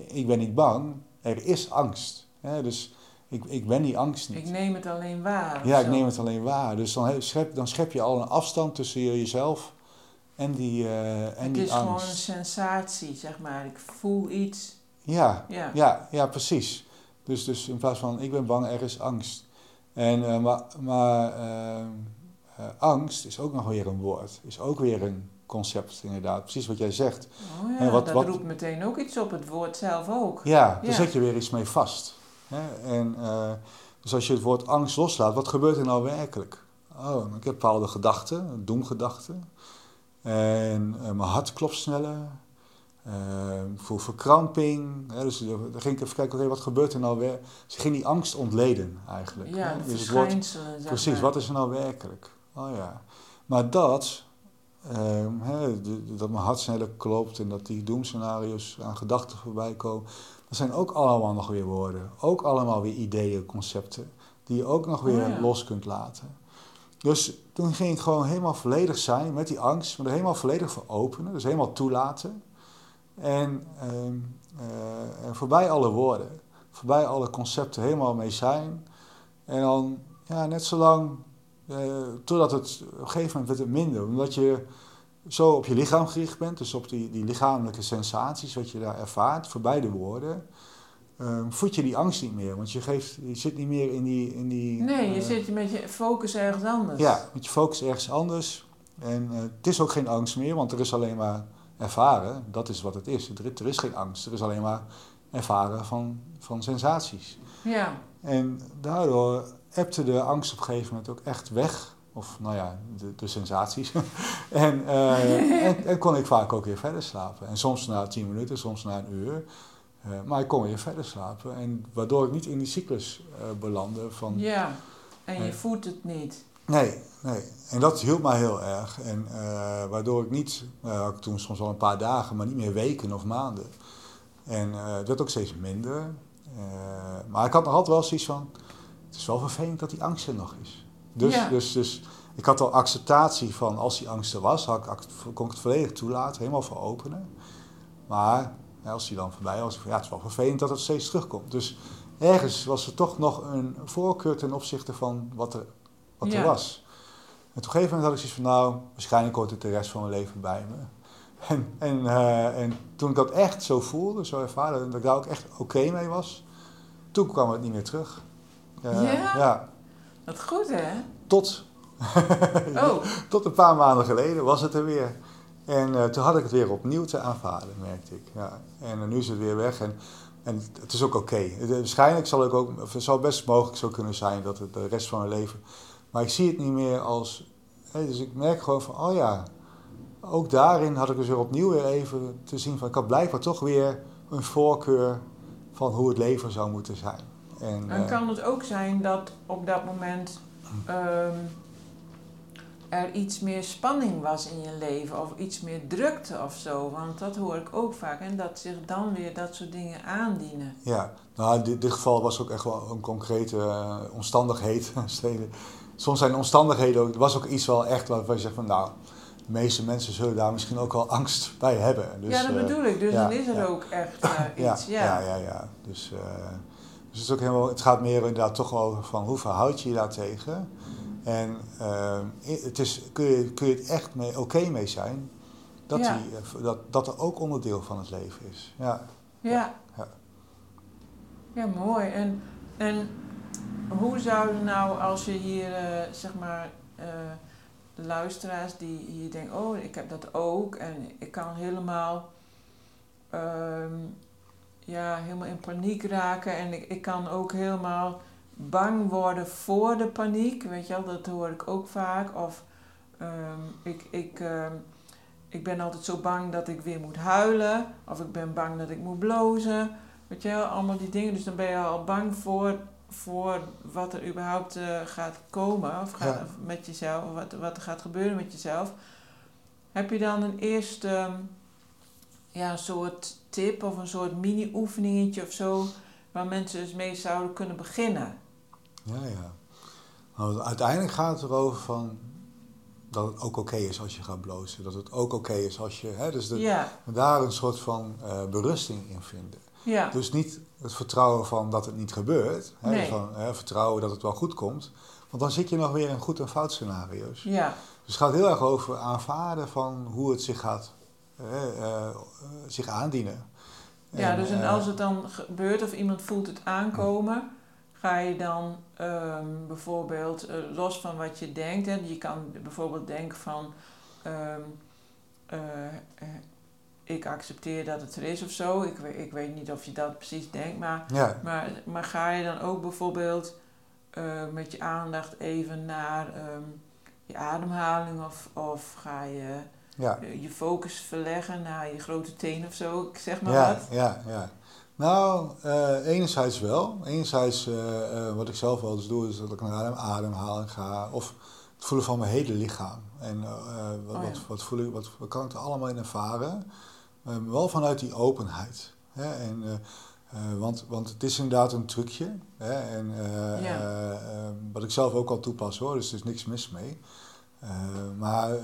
ik ben niet bang, er is angst. dus ik, ik ben die angst niet. Ik neem het alleen waar. Ja, ik neem het alleen waar. Dus dan schep, dan schep je al een afstand tussen jezelf en die, uh, en die angst. Het is gewoon een sensatie, zeg maar. Ik voel iets. Ja, ja. ja, ja precies. Dus, dus in plaats van ik ben bang, er is angst. En, uh, maar maar uh, angst is ook nog weer een woord. Is ook weer een concept, inderdaad. Precies wat jij zegt. Oh ja, en wat, dat wat, roept meteen ook iets op, het woord zelf ook. Ja, daar zet je weer iets mee vast. En, uh, dus als je het woord angst loslaat, wat gebeurt er nou werkelijk? Oh, ik heb bepaalde gedachten, doemgedachten. En uh, mijn hart klopt sneller. Uh, ik voel verkramping. Hè, dus dan ging ik even kijken, oké, wat gebeurt er nou weer? Ze ging die angst ontleden eigenlijk. Ja, hè? Dus het woord, Precies, wat is er nou werkelijk? Oh ja. Maar dat, Um, dat mijn hart sneller klopt en dat die doemscenario's aan gedachten voorbij komen. Dat zijn ook allemaal nog weer woorden. Ook allemaal weer ideeën, concepten. Die je ook nog weer oh los kunt laten. Dus toen ging ik gewoon helemaal volledig zijn met die angst. Maar er helemaal volledig voor openen. Dus helemaal toelaten. En, um, uh, voorbij alle woorden. Voorbij alle concepten helemaal mee zijn. En dan ja, net zo lang uh, totdat het op een gegeven moment werd het minder. Omdat je zo op je lichaam gericht bent, dus op die, die lichamelijke sensaties wat je daar ervaart, voorbij de woorden. um, voed je die angst niet meer. Want je, geeft, je zit niet meer in die... In die nee, je zit met je focus ergens anders. Ja, met je focus ergens anders. En het is ook geen angst meer, want er is alleen maar ervaren. Dat is wat het is. Er, er is geen angst. Er is alleen maar ervaren van, van sensaties. Ja. En daardoor ebte de angst op een gegeven moment ook echt weg. Of nou ja, de, de sensaties. [laughs] en, uh, en, en, kon ik vaak ook weer verder slapen. En soms na tien minuten, soms na een uur. Uh, maar ik kon weer verder slapen. En waardoor ik niet in die cyclus uh, belandde van... Ja, en je voelt het niet. Nee, nee. En dat hielp mij heel erg. En waardoor ik niet... had ik toen soms wel een paar dagen, maar niet meer weken of maanden. En het werd ook steeds minder. maar ik had nog altijd wel zoiets van... Het is wel vervelend dat die angst er nog is. Dus, dus, dus ik had al acceptatie van als die angst er was, had ik, kon ik het volledig toelaten, helemaal voor openen. Maar ja, als die dan voorbij was, ja, het is wel vervelend dat het steeds terugkomt. Dus ergens was er toch nog een voorkeur ten opzichte van wat er, wat er was. En op een gegeven moment had ik zoiets van, nou, waarschijnlijk hoort het de rest van mijn leven bij me. En, en, uh, en toen ik dat echt zo voelde, zo ervaren, dat ik daar ook echt oké mee was, toen kwam het niet meer terug. Uh, ja? ja. Wat goed, hè? Tot, [laughs] oh. tot een paar maanden geleden was het er weer. En uh, toen had ik het weer opnieuw te aanvaarden, merkte ik. Ja. En uh, nu is het weer weg. En, en het is ook oké. Okay. Waarschijnlijk zal ik ook, het zal best mogelijk zo kunnen zijn dat het de rest van mijn leven. Maar ik zie het niet meer als. Dus ik merk gewoon van, oh ja, ook daarin had ik dus weer opnieuw weer even te zien van, ik had blijkbaar toch weer een voorkeur van hoe het leven zou moeten zijn. En, en kan het ook zijn dat op dat moment um, er iets meer spanning was in je leven of iets meer drukte of zo? Want dat hoor ik ook vaak en dat zich dan weer dat soort dingen aandienen. Ja, nou in dit, dit geval was ook echt wel een concrete uh, omstandigheid. [laughs] Soms zijn omstandigheden ook, was ook iets wel echt waarvan je zegt van nou, de meeste mensen zullen daar misschien ook wel angst bij hebben. Dus, ja, dat uh, bedoel ik. Dus ja, dan is er ja. ook echt [coughs] uh, iets. Ja, ja, ja. ja. Dus, dus het, is ook helemaal, het gaat meer inderdaad toch over van hoe verhoud je je daar tegen. En uh, het is, kun, je, kun je het echt mee, oké mee zijn dat, die, eh, dat, dat er ook onderdeel van het leven is. Ja. Ja. Ja, ja mooi. En, en hoe zouden nou, als je hier, uh, zeg maar, uh, de luisteraars die hier denken, oh, ik heb dat ook en ik kan helemaal um, ja, helemaal in paniek raken. En ik, ik kan ook helemaal bang worden voor de paniek. Weet je wel, dat hoor ik ook vaak. Of um, ik, ik, um, ik ben altijd zo bang dat ik weer moet huilen. Of ik ben bang dat ik moet blozen. Weet je wel, allemaal die dingen. Dus dan ben je al bang voor, voor wat er überhaupt uh, gaat komen. Of gaat, ja. met jezelf, wat, wat er gaat gebeuren met jezelf. Heb je dan een eerste ja, een soort tip of een soort mini-oefeningetje of zo, waar mensen dus mee zouden kunnen beginnen. Ja, ja. Nou, uiteindelijk gaat het erover van dat het ook oké is als je gaat blozen. Dat het ook oké is als je. Hè, dus de, ja. daar een soort van uh, berusting in vinden. Ja. Dus niet het vertrouwen van dat het niet gebeurt. Hè, nee. van, hè, vertrouwen dat het wel goed komt. Want dan zit je nog weer in goed en fout scenario's. Ja. Dus het gaat heel erg over aanvaarden van hoe het zich gaat zich aandienen. Ja, dus en als het dan gebeurt of iemand voelt het aankomen, ga je dan um, bijvoorbeeld, uh, los van wat je denkt, hè, je kan bijvoorbeeld denken van, um, uh, ik accepteer dat het er is of zo. Ik, ik weet niet of je dat precies denkt, maar, ja. maar, maar ga je dan ook bijvoorbeeld met je aandacht even naar um, je ademhaling of, of ga je ja. Eh, je focus verleggen naar je grote teen of zo, ik zeg maar ja, wat. Ja, ja. Nou, uh, enerzijds wel. Enerzijds, uh, uh, wat ik zelf wel eens doe, is dat ik naar ademhaling ga. Of het voelen van mijn hele lichaam. En wat, oh, ja. wat, wat, voel ik, wat, wat, kan ik er allemaal in ervaren? wel vanuit die openheid. Hè? En, want, want het is inderdaad een trucje. Hè? En, ja. wat ik zelf ook al toepas hoor, dus er is niks mis mee. Uh, maar uh,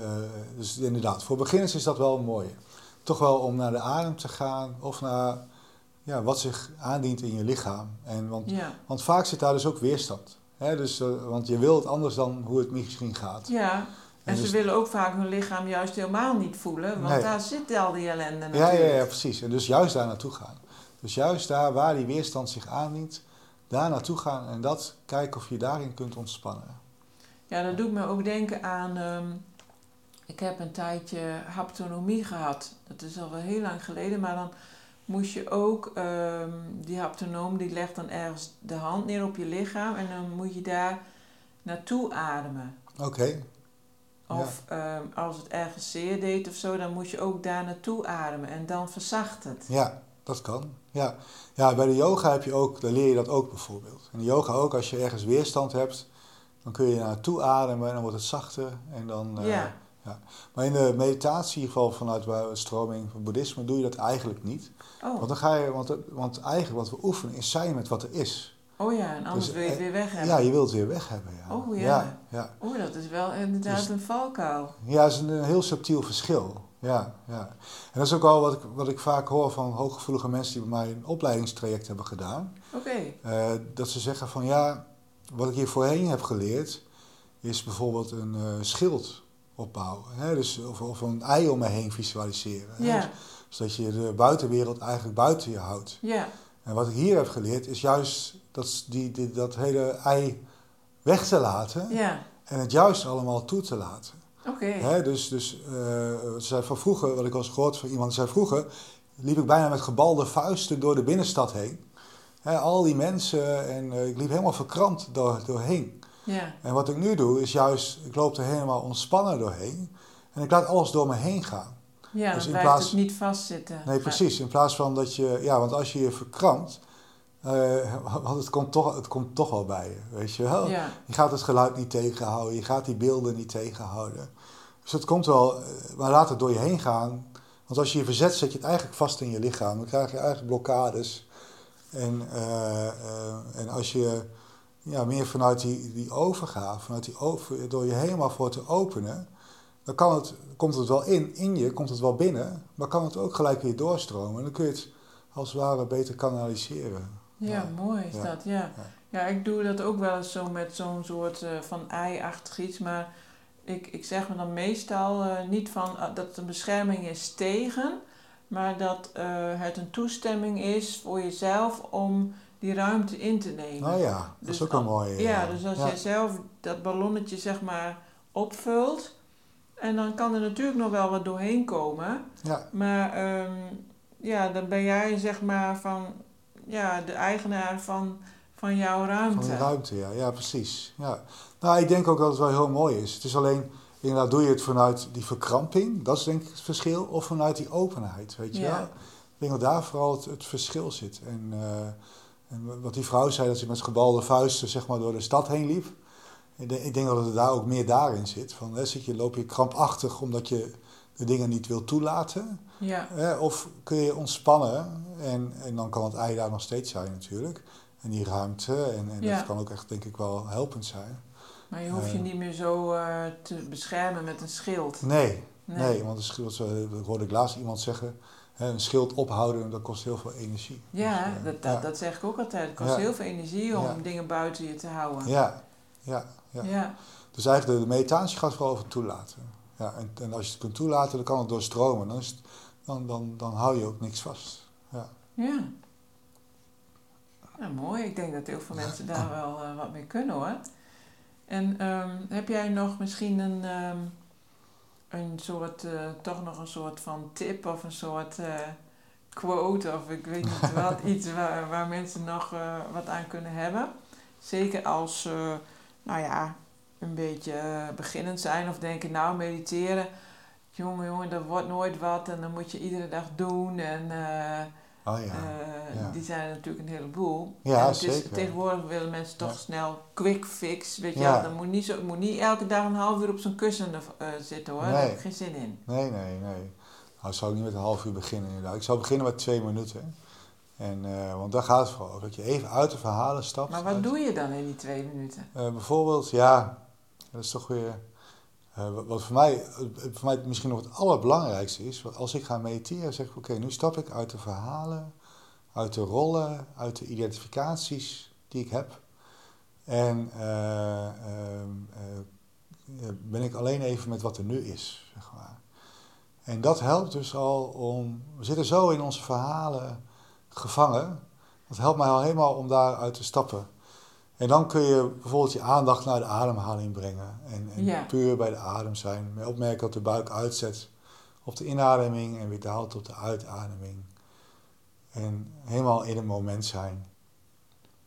dus inderdaad, voor beginners is dat wel mooi. Toch wel om naar de adem te gaan of naar ja, wat zich aandient in je lichaam. En want, ja. want vaak zit daar dus ook weerstand. Hè? Dus, uh, want je wil het anders dan hoe het misschien gaat. Ja, en, en dus, ze willen ook vaak hun lichaam juist helemaal niet voelen, want nee. daar zit al die ellende natuurlijk. Ja, ja, ja, precies. En dus juist daar naartoe gaan. Dus juist daar waar die weerstand zich aandient, daar naartoe gaan en dat kijken of je daarin kunt ontspannen. Ja, dat doet me ook denken aan. Ehm, ik heb een tijdje haptonomie gehad. Dat is al wel heel lang geleden, maar dan moest je ook, um, die haptonoom die legt dan ergens de hand neer op je lichaam en dan moet je daar naartoe ademen. Oké. Of ehm, als het ergens zeer deed of zo, dan moet je ook daar naartoe ademen en dan verzacht het. Ja, dat kan. Ja. ja, bij de yoga heb je ook, daar leer je dat ook bijvoorbeeld. In de yoga ook, als je ergens weerstand hebt, dan kun je naartoe ademen en dan wordt het zachter. En dan, uh, ja. ja. Maar in de meditatie, in ieder geval vanuit de stroming van boeddhisme, doe je dat eigenlijk niet. Oh. Want, dan ga je, want, want eigenlijk wat we oefenen is zijn met wat er is. Oh ja, en anders dus, wil je het weer weg hebben. Ja, je wilt het weer weg hebben. Ja. Oh ja. ja, Oh, dat is wel inderdaad dus, een valkuil. Ja, dat is een, heel subtiel verschil. Ja, ja. En dat is ook al wat ik, wat ik vaak hoor van hooggevoelige mensen die bij mij een opleidingstraject hebben gedaan. Oké. Eh, dat ze zeggen van ja, wat ik hier voorheen heb geleerd, is bijvoorbeeld een uh, schild opbouwen. Hè? Dus, of, of een ei om me heen visualiseren. Ja. Dus, zodat je de buitenwereld eigenlijk buiten je houdt. Ja. En wat ik hier heb geleerd is juist dat, die, die, dat hele ei weg te laten ja. en het juist allemaal toe te laten. Oké. Dus, dus uh, zei van vroeger, wat ik al eens gehoord van iemand, zei vroeger liep ik bijna met gebalde vuisten door de binnenstad heen. Al die mensen en uh, ik liep helemaal verkrampt door, doorheen. Ja. En wat ik nu doe is juist, ik loop er helemaal ontspannen doorheen en ik laat alles door me heen gaan. Ja, dus dan in plaats, het niet vastzitten. Nee, precies. In plaats van dat je, ja, want als je je verkrampt, uh, want het komt, toch, het komt toch wel bij je, weet je wel. Ja. Je gaat het geluid niet tegenhouden, je gaat die beelden niet tegenhouden. Dus het komt wel, eh, maar laat het door je heen gaan. Want als je je verzet, zet je het eigenlijk vast in je lichaam. Dan krijg je eigenlijk blokkades. En, uh, en als je ja, meer vanuit die, die overgaat, vanuit die over, door je helemaal voor te openen, dan kan het, komt het wel in, in je, komt het wel binnen, maar kan het ook gelijk weer doorstromen. En dan kun je het als het ware beter kanaliseren. Ja, mooi is dat, ja. ja. ik doe dat ook wel eens zo met zo'n soort uh, van ei-achtig iets, maar ik, ik zeg me dan meestal uh, niet van uh, dat het een bescherming is tegen, maar dat het een toestemming is voor jezelf om die ruimte in te nemen. Oh ja, dat is dus ook een mooie. Ja, dus als jij zelf dat ballonnetje zeg maar opvult, en dan kan er natuurlijk nog wel wat doorheen komen. Ja. Maar um, ja, dan ben jij zeg maar van ja, de eigenaar van, van jouw ruimte. Van de ruimte, ja. Ja, precies. Ja. Nou, ik denk ook dat het wel heel mooi is. Het is alleen, inderdaad, doe je het vanuit die verkramping, dat is denk ik het verschil, of vanuit die openheid, weet je wel. Ik denk dat daar vooral het, verschil zit. En, uh, en wat die vrouw zei, dat ze met gebalde vuisten zeg maar door de stad heen liep. Ik denk dat het daar ook meer daarin zit. Van, hè, zit je, loop je krampachtig omdat je de dingen niet wil toelaten? Ja. Hè, of kun je ontspannen en, en dan kan het ei daar nog steeds zijn natuurlijk. En die ruimte en, en dat kan ook echt denk ik wel helpend zijn. Maar je hoeft je niet meer zo uh, te beschermen met een schild. Nee, nee. nee want een schild, dat hoorde ik laatst iemand zeggen, een schild ophouden dat kost heel veel energie. Ja, dus, uh, dat, dat, ja. dat zeg ik ook altijd. Het kost ja. heel veel energie om dingen buiten je te houden. Ja, ja, ja. ja. Dus eigenlijk de, de meditatie gaat vooral over toelaten. Ja, en, en als je het kunt toelaten, dan kan het doorstromen. Dan, is het, dan, dan, dan hou je ook niks vast. Ja. ja. Nou, mooi. Ik denk dat heel veel mensen daar wel uh, wat mee kunnen hoor. En um, heb jij nog misschien een, um, een soort, uh, toch nog een soort van tip of een soort uh, quote of ik weet niet [laughs] wat, iets waar, waar mensen nog wat aan kunnen hebben? Zeker als, nou ja, een beetje beginnend zijn of denken, nou mediteren, jongen, jongen, dat wordt nooit wat en dan moet je iedere dag doen en oh, ja. Uh, ja. die zijn natuurlijk een heleboel. Ja, en zeker. Is, tegenwoordig willen mensen toch ja. snel quick fix, weet je ja. Dan moet niet, zo, moet niet elke dag een half uur op zo'n kussen uh, zitten hoor, nee. daar heb ik geen zin in. Nee, nee, nee. Nou, zou ik niet met een half uur beginnen inderdaad. Ik zou beginnen met twee minuten. En, uh, want daar gaat het voor over, dat je even uit de verhalen stapt. Maar wat uit... doe je dan in die twee minuten? Bijvoorbeeld, ja, dat is toch weer... Uh, wat voor mij, voor mij misschien nog het allerbelangrijkste is, als ik ga mediteren, zeg ik, oké, nu stap ik uit de verhalen, uit de rollen, uit de identificaties die ik heb. En ben ik alleen even met wat er nu is, zeg maar. En dat helpt dus al om, we zitten zo in onze verhalen gevangen. Dat helpt mij al helemaal om daaruit te stappen. En dan kun je bijvoorbeeld je aandacht naar de ademhaling brengen. En, en puur bij de adem zijn. Met opmerken dat de buik uitzet op de inademing en weer daalt op de uitademing. En helemaal in het moment zijn.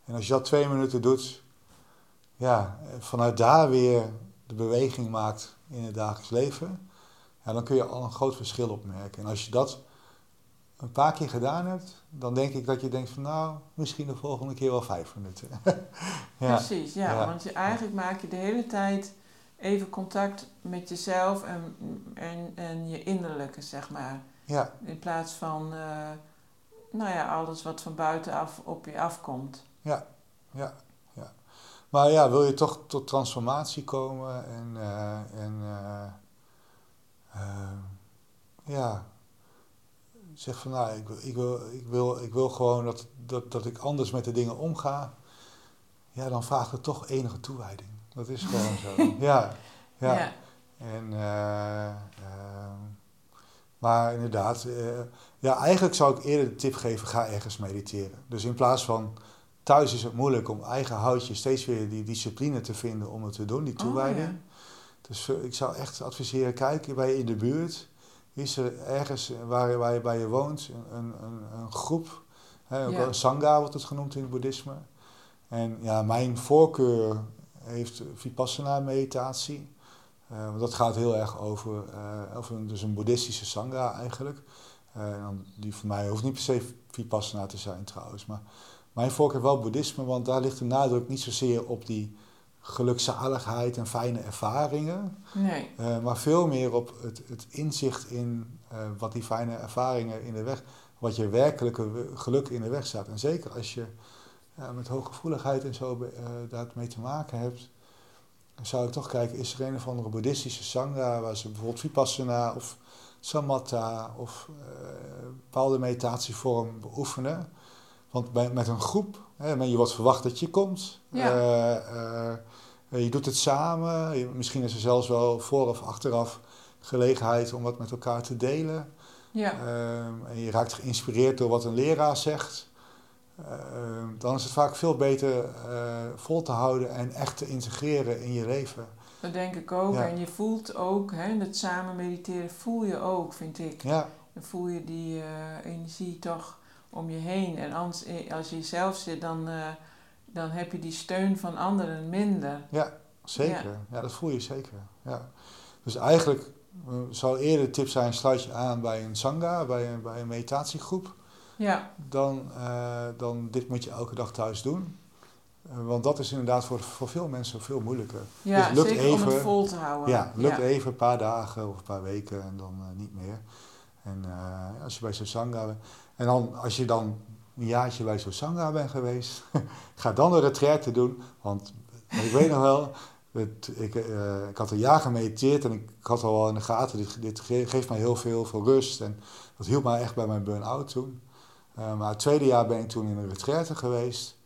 En als je dat twee minuten doet, ja, vanuit daar weer de beweging maakt in het dagelijks leven, ja, dan kun je al een groot verschil opmerken. En als je dat een paar keer gedaan hebt, dan denk ik dat je denkt van nou, misschien de volgende keer wel vijf minuten. [laughs] ja. Precies, ja, want je, eigenlijk maak je de hele tijd even contact met jezelf en, en, en je innerlijke, zeg maar. Ja. In plaats van, uh, nou ja, alles wat van buitenaf op je afkomt. Ja, ja, ja. Maar ja, wil je toch tot transformatie komen en, uh, en uh, ja, zeg van nou, ik, ik, wil, ik, wil, ik wil gewoon dat, dat, dat ik anders met de dingen omga, ja, dan vraagt het toch enige toewijding. Dat is gewoon zo. [laughs] Ja, ja. ja. En, uh, maar inderdaad, uh, ja, eigenlijk zou ik eerder de tip geven, ga ergens mediteren. Dus in plaats van thuis is het moeilijk om eigen houtje steeds weer die discipline te vinden om het te doen, die oh, toewijding. Dus ik zou echt adviseren, kijk bij je in de buurt is er ergens waar, waar je bij je woont een, een, een groep, hè, een sangha wordt het genoemd in het boeddhisme. En ja, mijn voorkeur heeft vipassana meditatie. Uh, want dat gaat heel erg over, uh, over een, dus een boeddhistische sangha eigenlijk. Uh, die voor mij hoeft niet per se vipassana te zijn trouwens. Maar mijn voorkeur wel boeddhisme, want daar ligt de nadruk niet zozeer op die gelukzaligheid en fijne ervaringen. Nee. Uh, maar veel meer op het, het inzicht in uh, wat die fijne ervaringen in de weg, wat je werkelijke geluk in de weg staat. En zeker als je uh, met hooggevoeligheid en zo uh, daarmee te maken hebt, dan zou ik toch kijken, is er een of andere boeddhistische sangha waar ze bijvoorbeeld vipassana of samatha of bepaalde meditatievorm beoefenen. Want bij, met een groep, je wordt verwacht dat je komt. Ja. Eh, je doet het samen. misschien is er zelfs wel voor of achteraf gelegenheid om wat met elkaar te delen. Ja. Ehm, en je raakt geïnspireerd door wat een leraar zegt. Ehm, dan is het vaak veel beter uh, vol te houden en echt te integreren in je leven. Dat denk ik ook. En je voelt ook, hè, het samen mediteren voel je ook, vind ik. Ja. Dan voel je die uh, energie toch om je heen. En als, als je zelf zit, dan dan heb je die steun van anderen minder. Ja, zeker. Ja, dat voel je zeker. Ja. Dus eigenlijk uh, zou eerder de tip zijn, sluit je aan bij een sangha, bij een, bij een meditatiegroep. Ja. Dan, uh, dan dit moet je elke dag thuis doen. Want dat is inderdaad voor, voor veel mensen veel moeilijker. Ja, dus lukt zeker even, om het vol te houden. Ja, lukt even een paar dagen of een paar weken en dan niet meer. En als je bij zo'n sangha bent. En dan, als je dan een jaartje bij zo'n sangha ben geweest. [laughs] ga dan een retraite doen, want ik weet nog wel, het, ik, uh, ik had een jaar gemediteerd en ik had al wel in de gaten, dit, dit geeft mij heel veel, veel rust. En dat hielp mij echt bij mijn burn-out toen. Uh, maar het tweede jaar ben ik toen in een retraite geweest.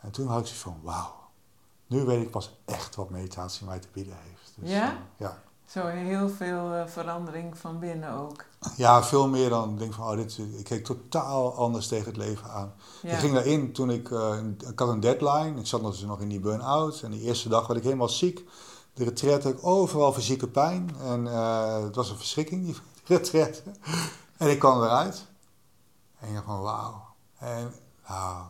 En toen had ik zoiets van, wauw, nu weet ik pas echt wat meditatie mij te bieden heeft. Dus, ja? Uh, ja. Zo heel veel verandering van binnen ook. Ja, veel meer dan ik denk van, oh, dit, ik keek totaal anders tegen het leven aan. Ik ging daarin toen ik, uh, ik had een deadline, ik zat dus nog in die burn-out. En die eerste dag werd ik helemaal ziek. De retreat had ik overal fysieke pijn. En uh, het was een verschrikking, die [laughs] retreat. en ik kwam eruit. En ik dacht van, wauw. En nou,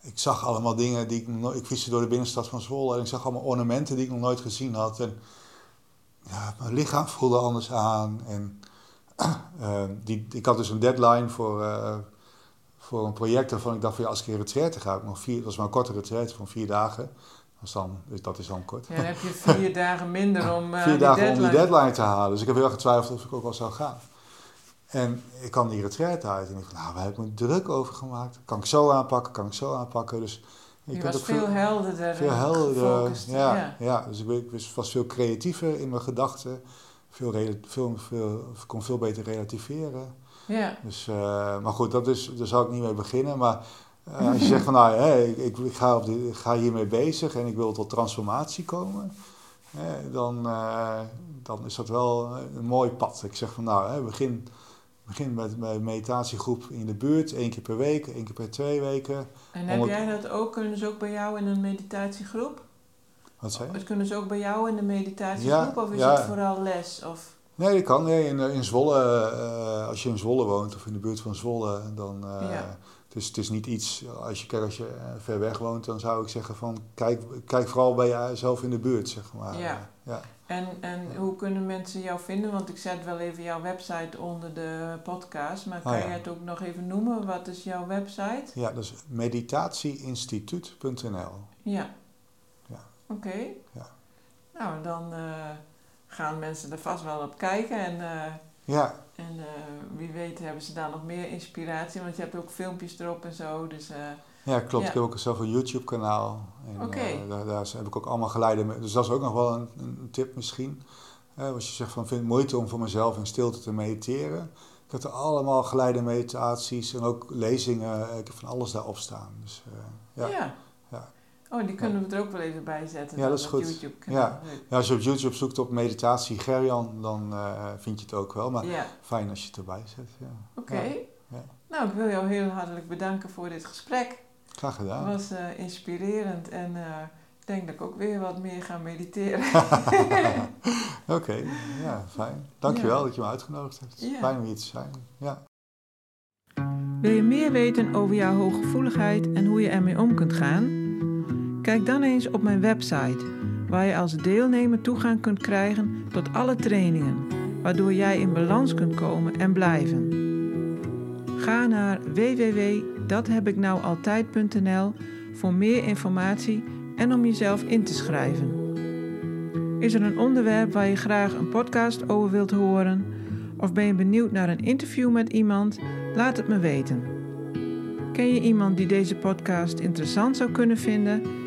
ik zag allemaal dingen die ik nog Ik fietste door de binnenstad van Zwolle en ik zag allemaal ornamenten die ik nog nooit gezien had. En ja, mijn lichaam voelde anders aan. En uh, die, ik had dus een deadline voor, uh, voor een project waarvan ik dacht van ja, als ik in retraite ga, ik nog vier, dat was maar een korte retraite van vier dagen. Dus dan, dus dat is dan kort. Ja, dan heb je vier [laughs] dagen minder om uh, Vier dagen deadline. om die deadline te halen. Dus ik heb heel erg getwijfeld of ik ook wel zou gaan. En ik kwam die retraite uit en ik dacht, nou, waar heb ik me druk over gemaakt? Kan ik zo aanpakken, kan ik zo aanpakken? Dus je was veel, veel helderder. Veel helderder, ja, ja, ja. Dus ik, ik was veel creatiever in mijn gedachten. Veel, veel, veel, kon veel beter relativeren. Ja. Dus, uh, maar goed, dat is, daar zou ik niet mee beginnen. Maar uh, als je zegt van nou, hey, ik, ik, ga op de, ik ga hiermee bezig en ik wil tot transformatie komen. Hè, dan, uh, dan is dat wel een mooi pad. Ik zeg van nou, hè, begin begin met, bij een meditatiegroep in de buurt, één keer per week, één keer per twee weken. En heb jij dat ook? Kunnen ze ook bij jou in een meditatiegroep? Wat zei je? Kunnen ze ook bij jou in de meditatiegroep of is het vooral les? Of? Nee, dat kan. Nee, in, in Zwolle, uh, als je in Zwolle woont of in de buurt van Zwolle, dan... Uh, ja. Dus het is niet iets, als je, als je ver weg woont, dan zou ik zeggen van kijk, kijk vooral bij jezelf in de buurt, zeg maar. Ja. ja. En, en hoe kunnen mensen jou vinden? Want ik zet wel even jouw website onder de podcast, maar kan oh, je het ook nog even noemen? Wat is jouw website? Ja, dat is meditatieinstituut.nl. Ja. Oké. Ja. Nou, dan gaan mensen er vast wel op kijken. En, uh, ja. en uh, wie weet hebben ze daar nog meer inspiratie. Want je hebt ook filmpjes erop en zo. Dus, ja, klopt. Ja. Ik heb ook zelf een YouTube-kanaal. Oké. Daar, daar, heb ik ook allemaal geleiden. Mee. Dus dat is ook nog wel een, een tip misschien. als je zegt van vind het moeite om voor mezelf in stilte te mediteren. Ik heb er allemaal geleide meditaties en ook lezingen. Ik heb van alles daarop staan. Dus, ja. ja. Oh, die kunnen we er ook wel even bij zetten. Ja, dat is goed. YouTube ja. ja, als je op YouTube zoekt op meditatie Gerjan, dan uh, vind je het ook wel. Maar fijn als je het erbij zet. Ja. Oké. Ja. Nou, ik wil jou heel hartelijk bedanken voor dit gesprek. Graag gedaan. Het was uh, inspirerend en uh, ik denk dat ik ook weer wat meer ga mediteren. [laughs] Oké, ja, fijn. Dankjewel dat je me uitgenodigd hebt. Fijn om hier te zijn. Ja. Wil je meer weten over jouw hooggevoeligheid en hoe je ermee om kunt gaan? Kijk dan eens op mijn website, waar je als deelnemer toegang kunt krijgen tot alle trainingen, waardoor jij in balans kunt komen en blijven. Ga naar www.dathebiknoualtijd.nl voor meer informatie en om jezelf in te schrijven. Is er een onderwerp waar je graag een podcast over wilt horen? Of ben je benieuwd naar een interview met iemand? Laat het me weten. Ken je iemand die deze podcast interessant zou kunnen vinden?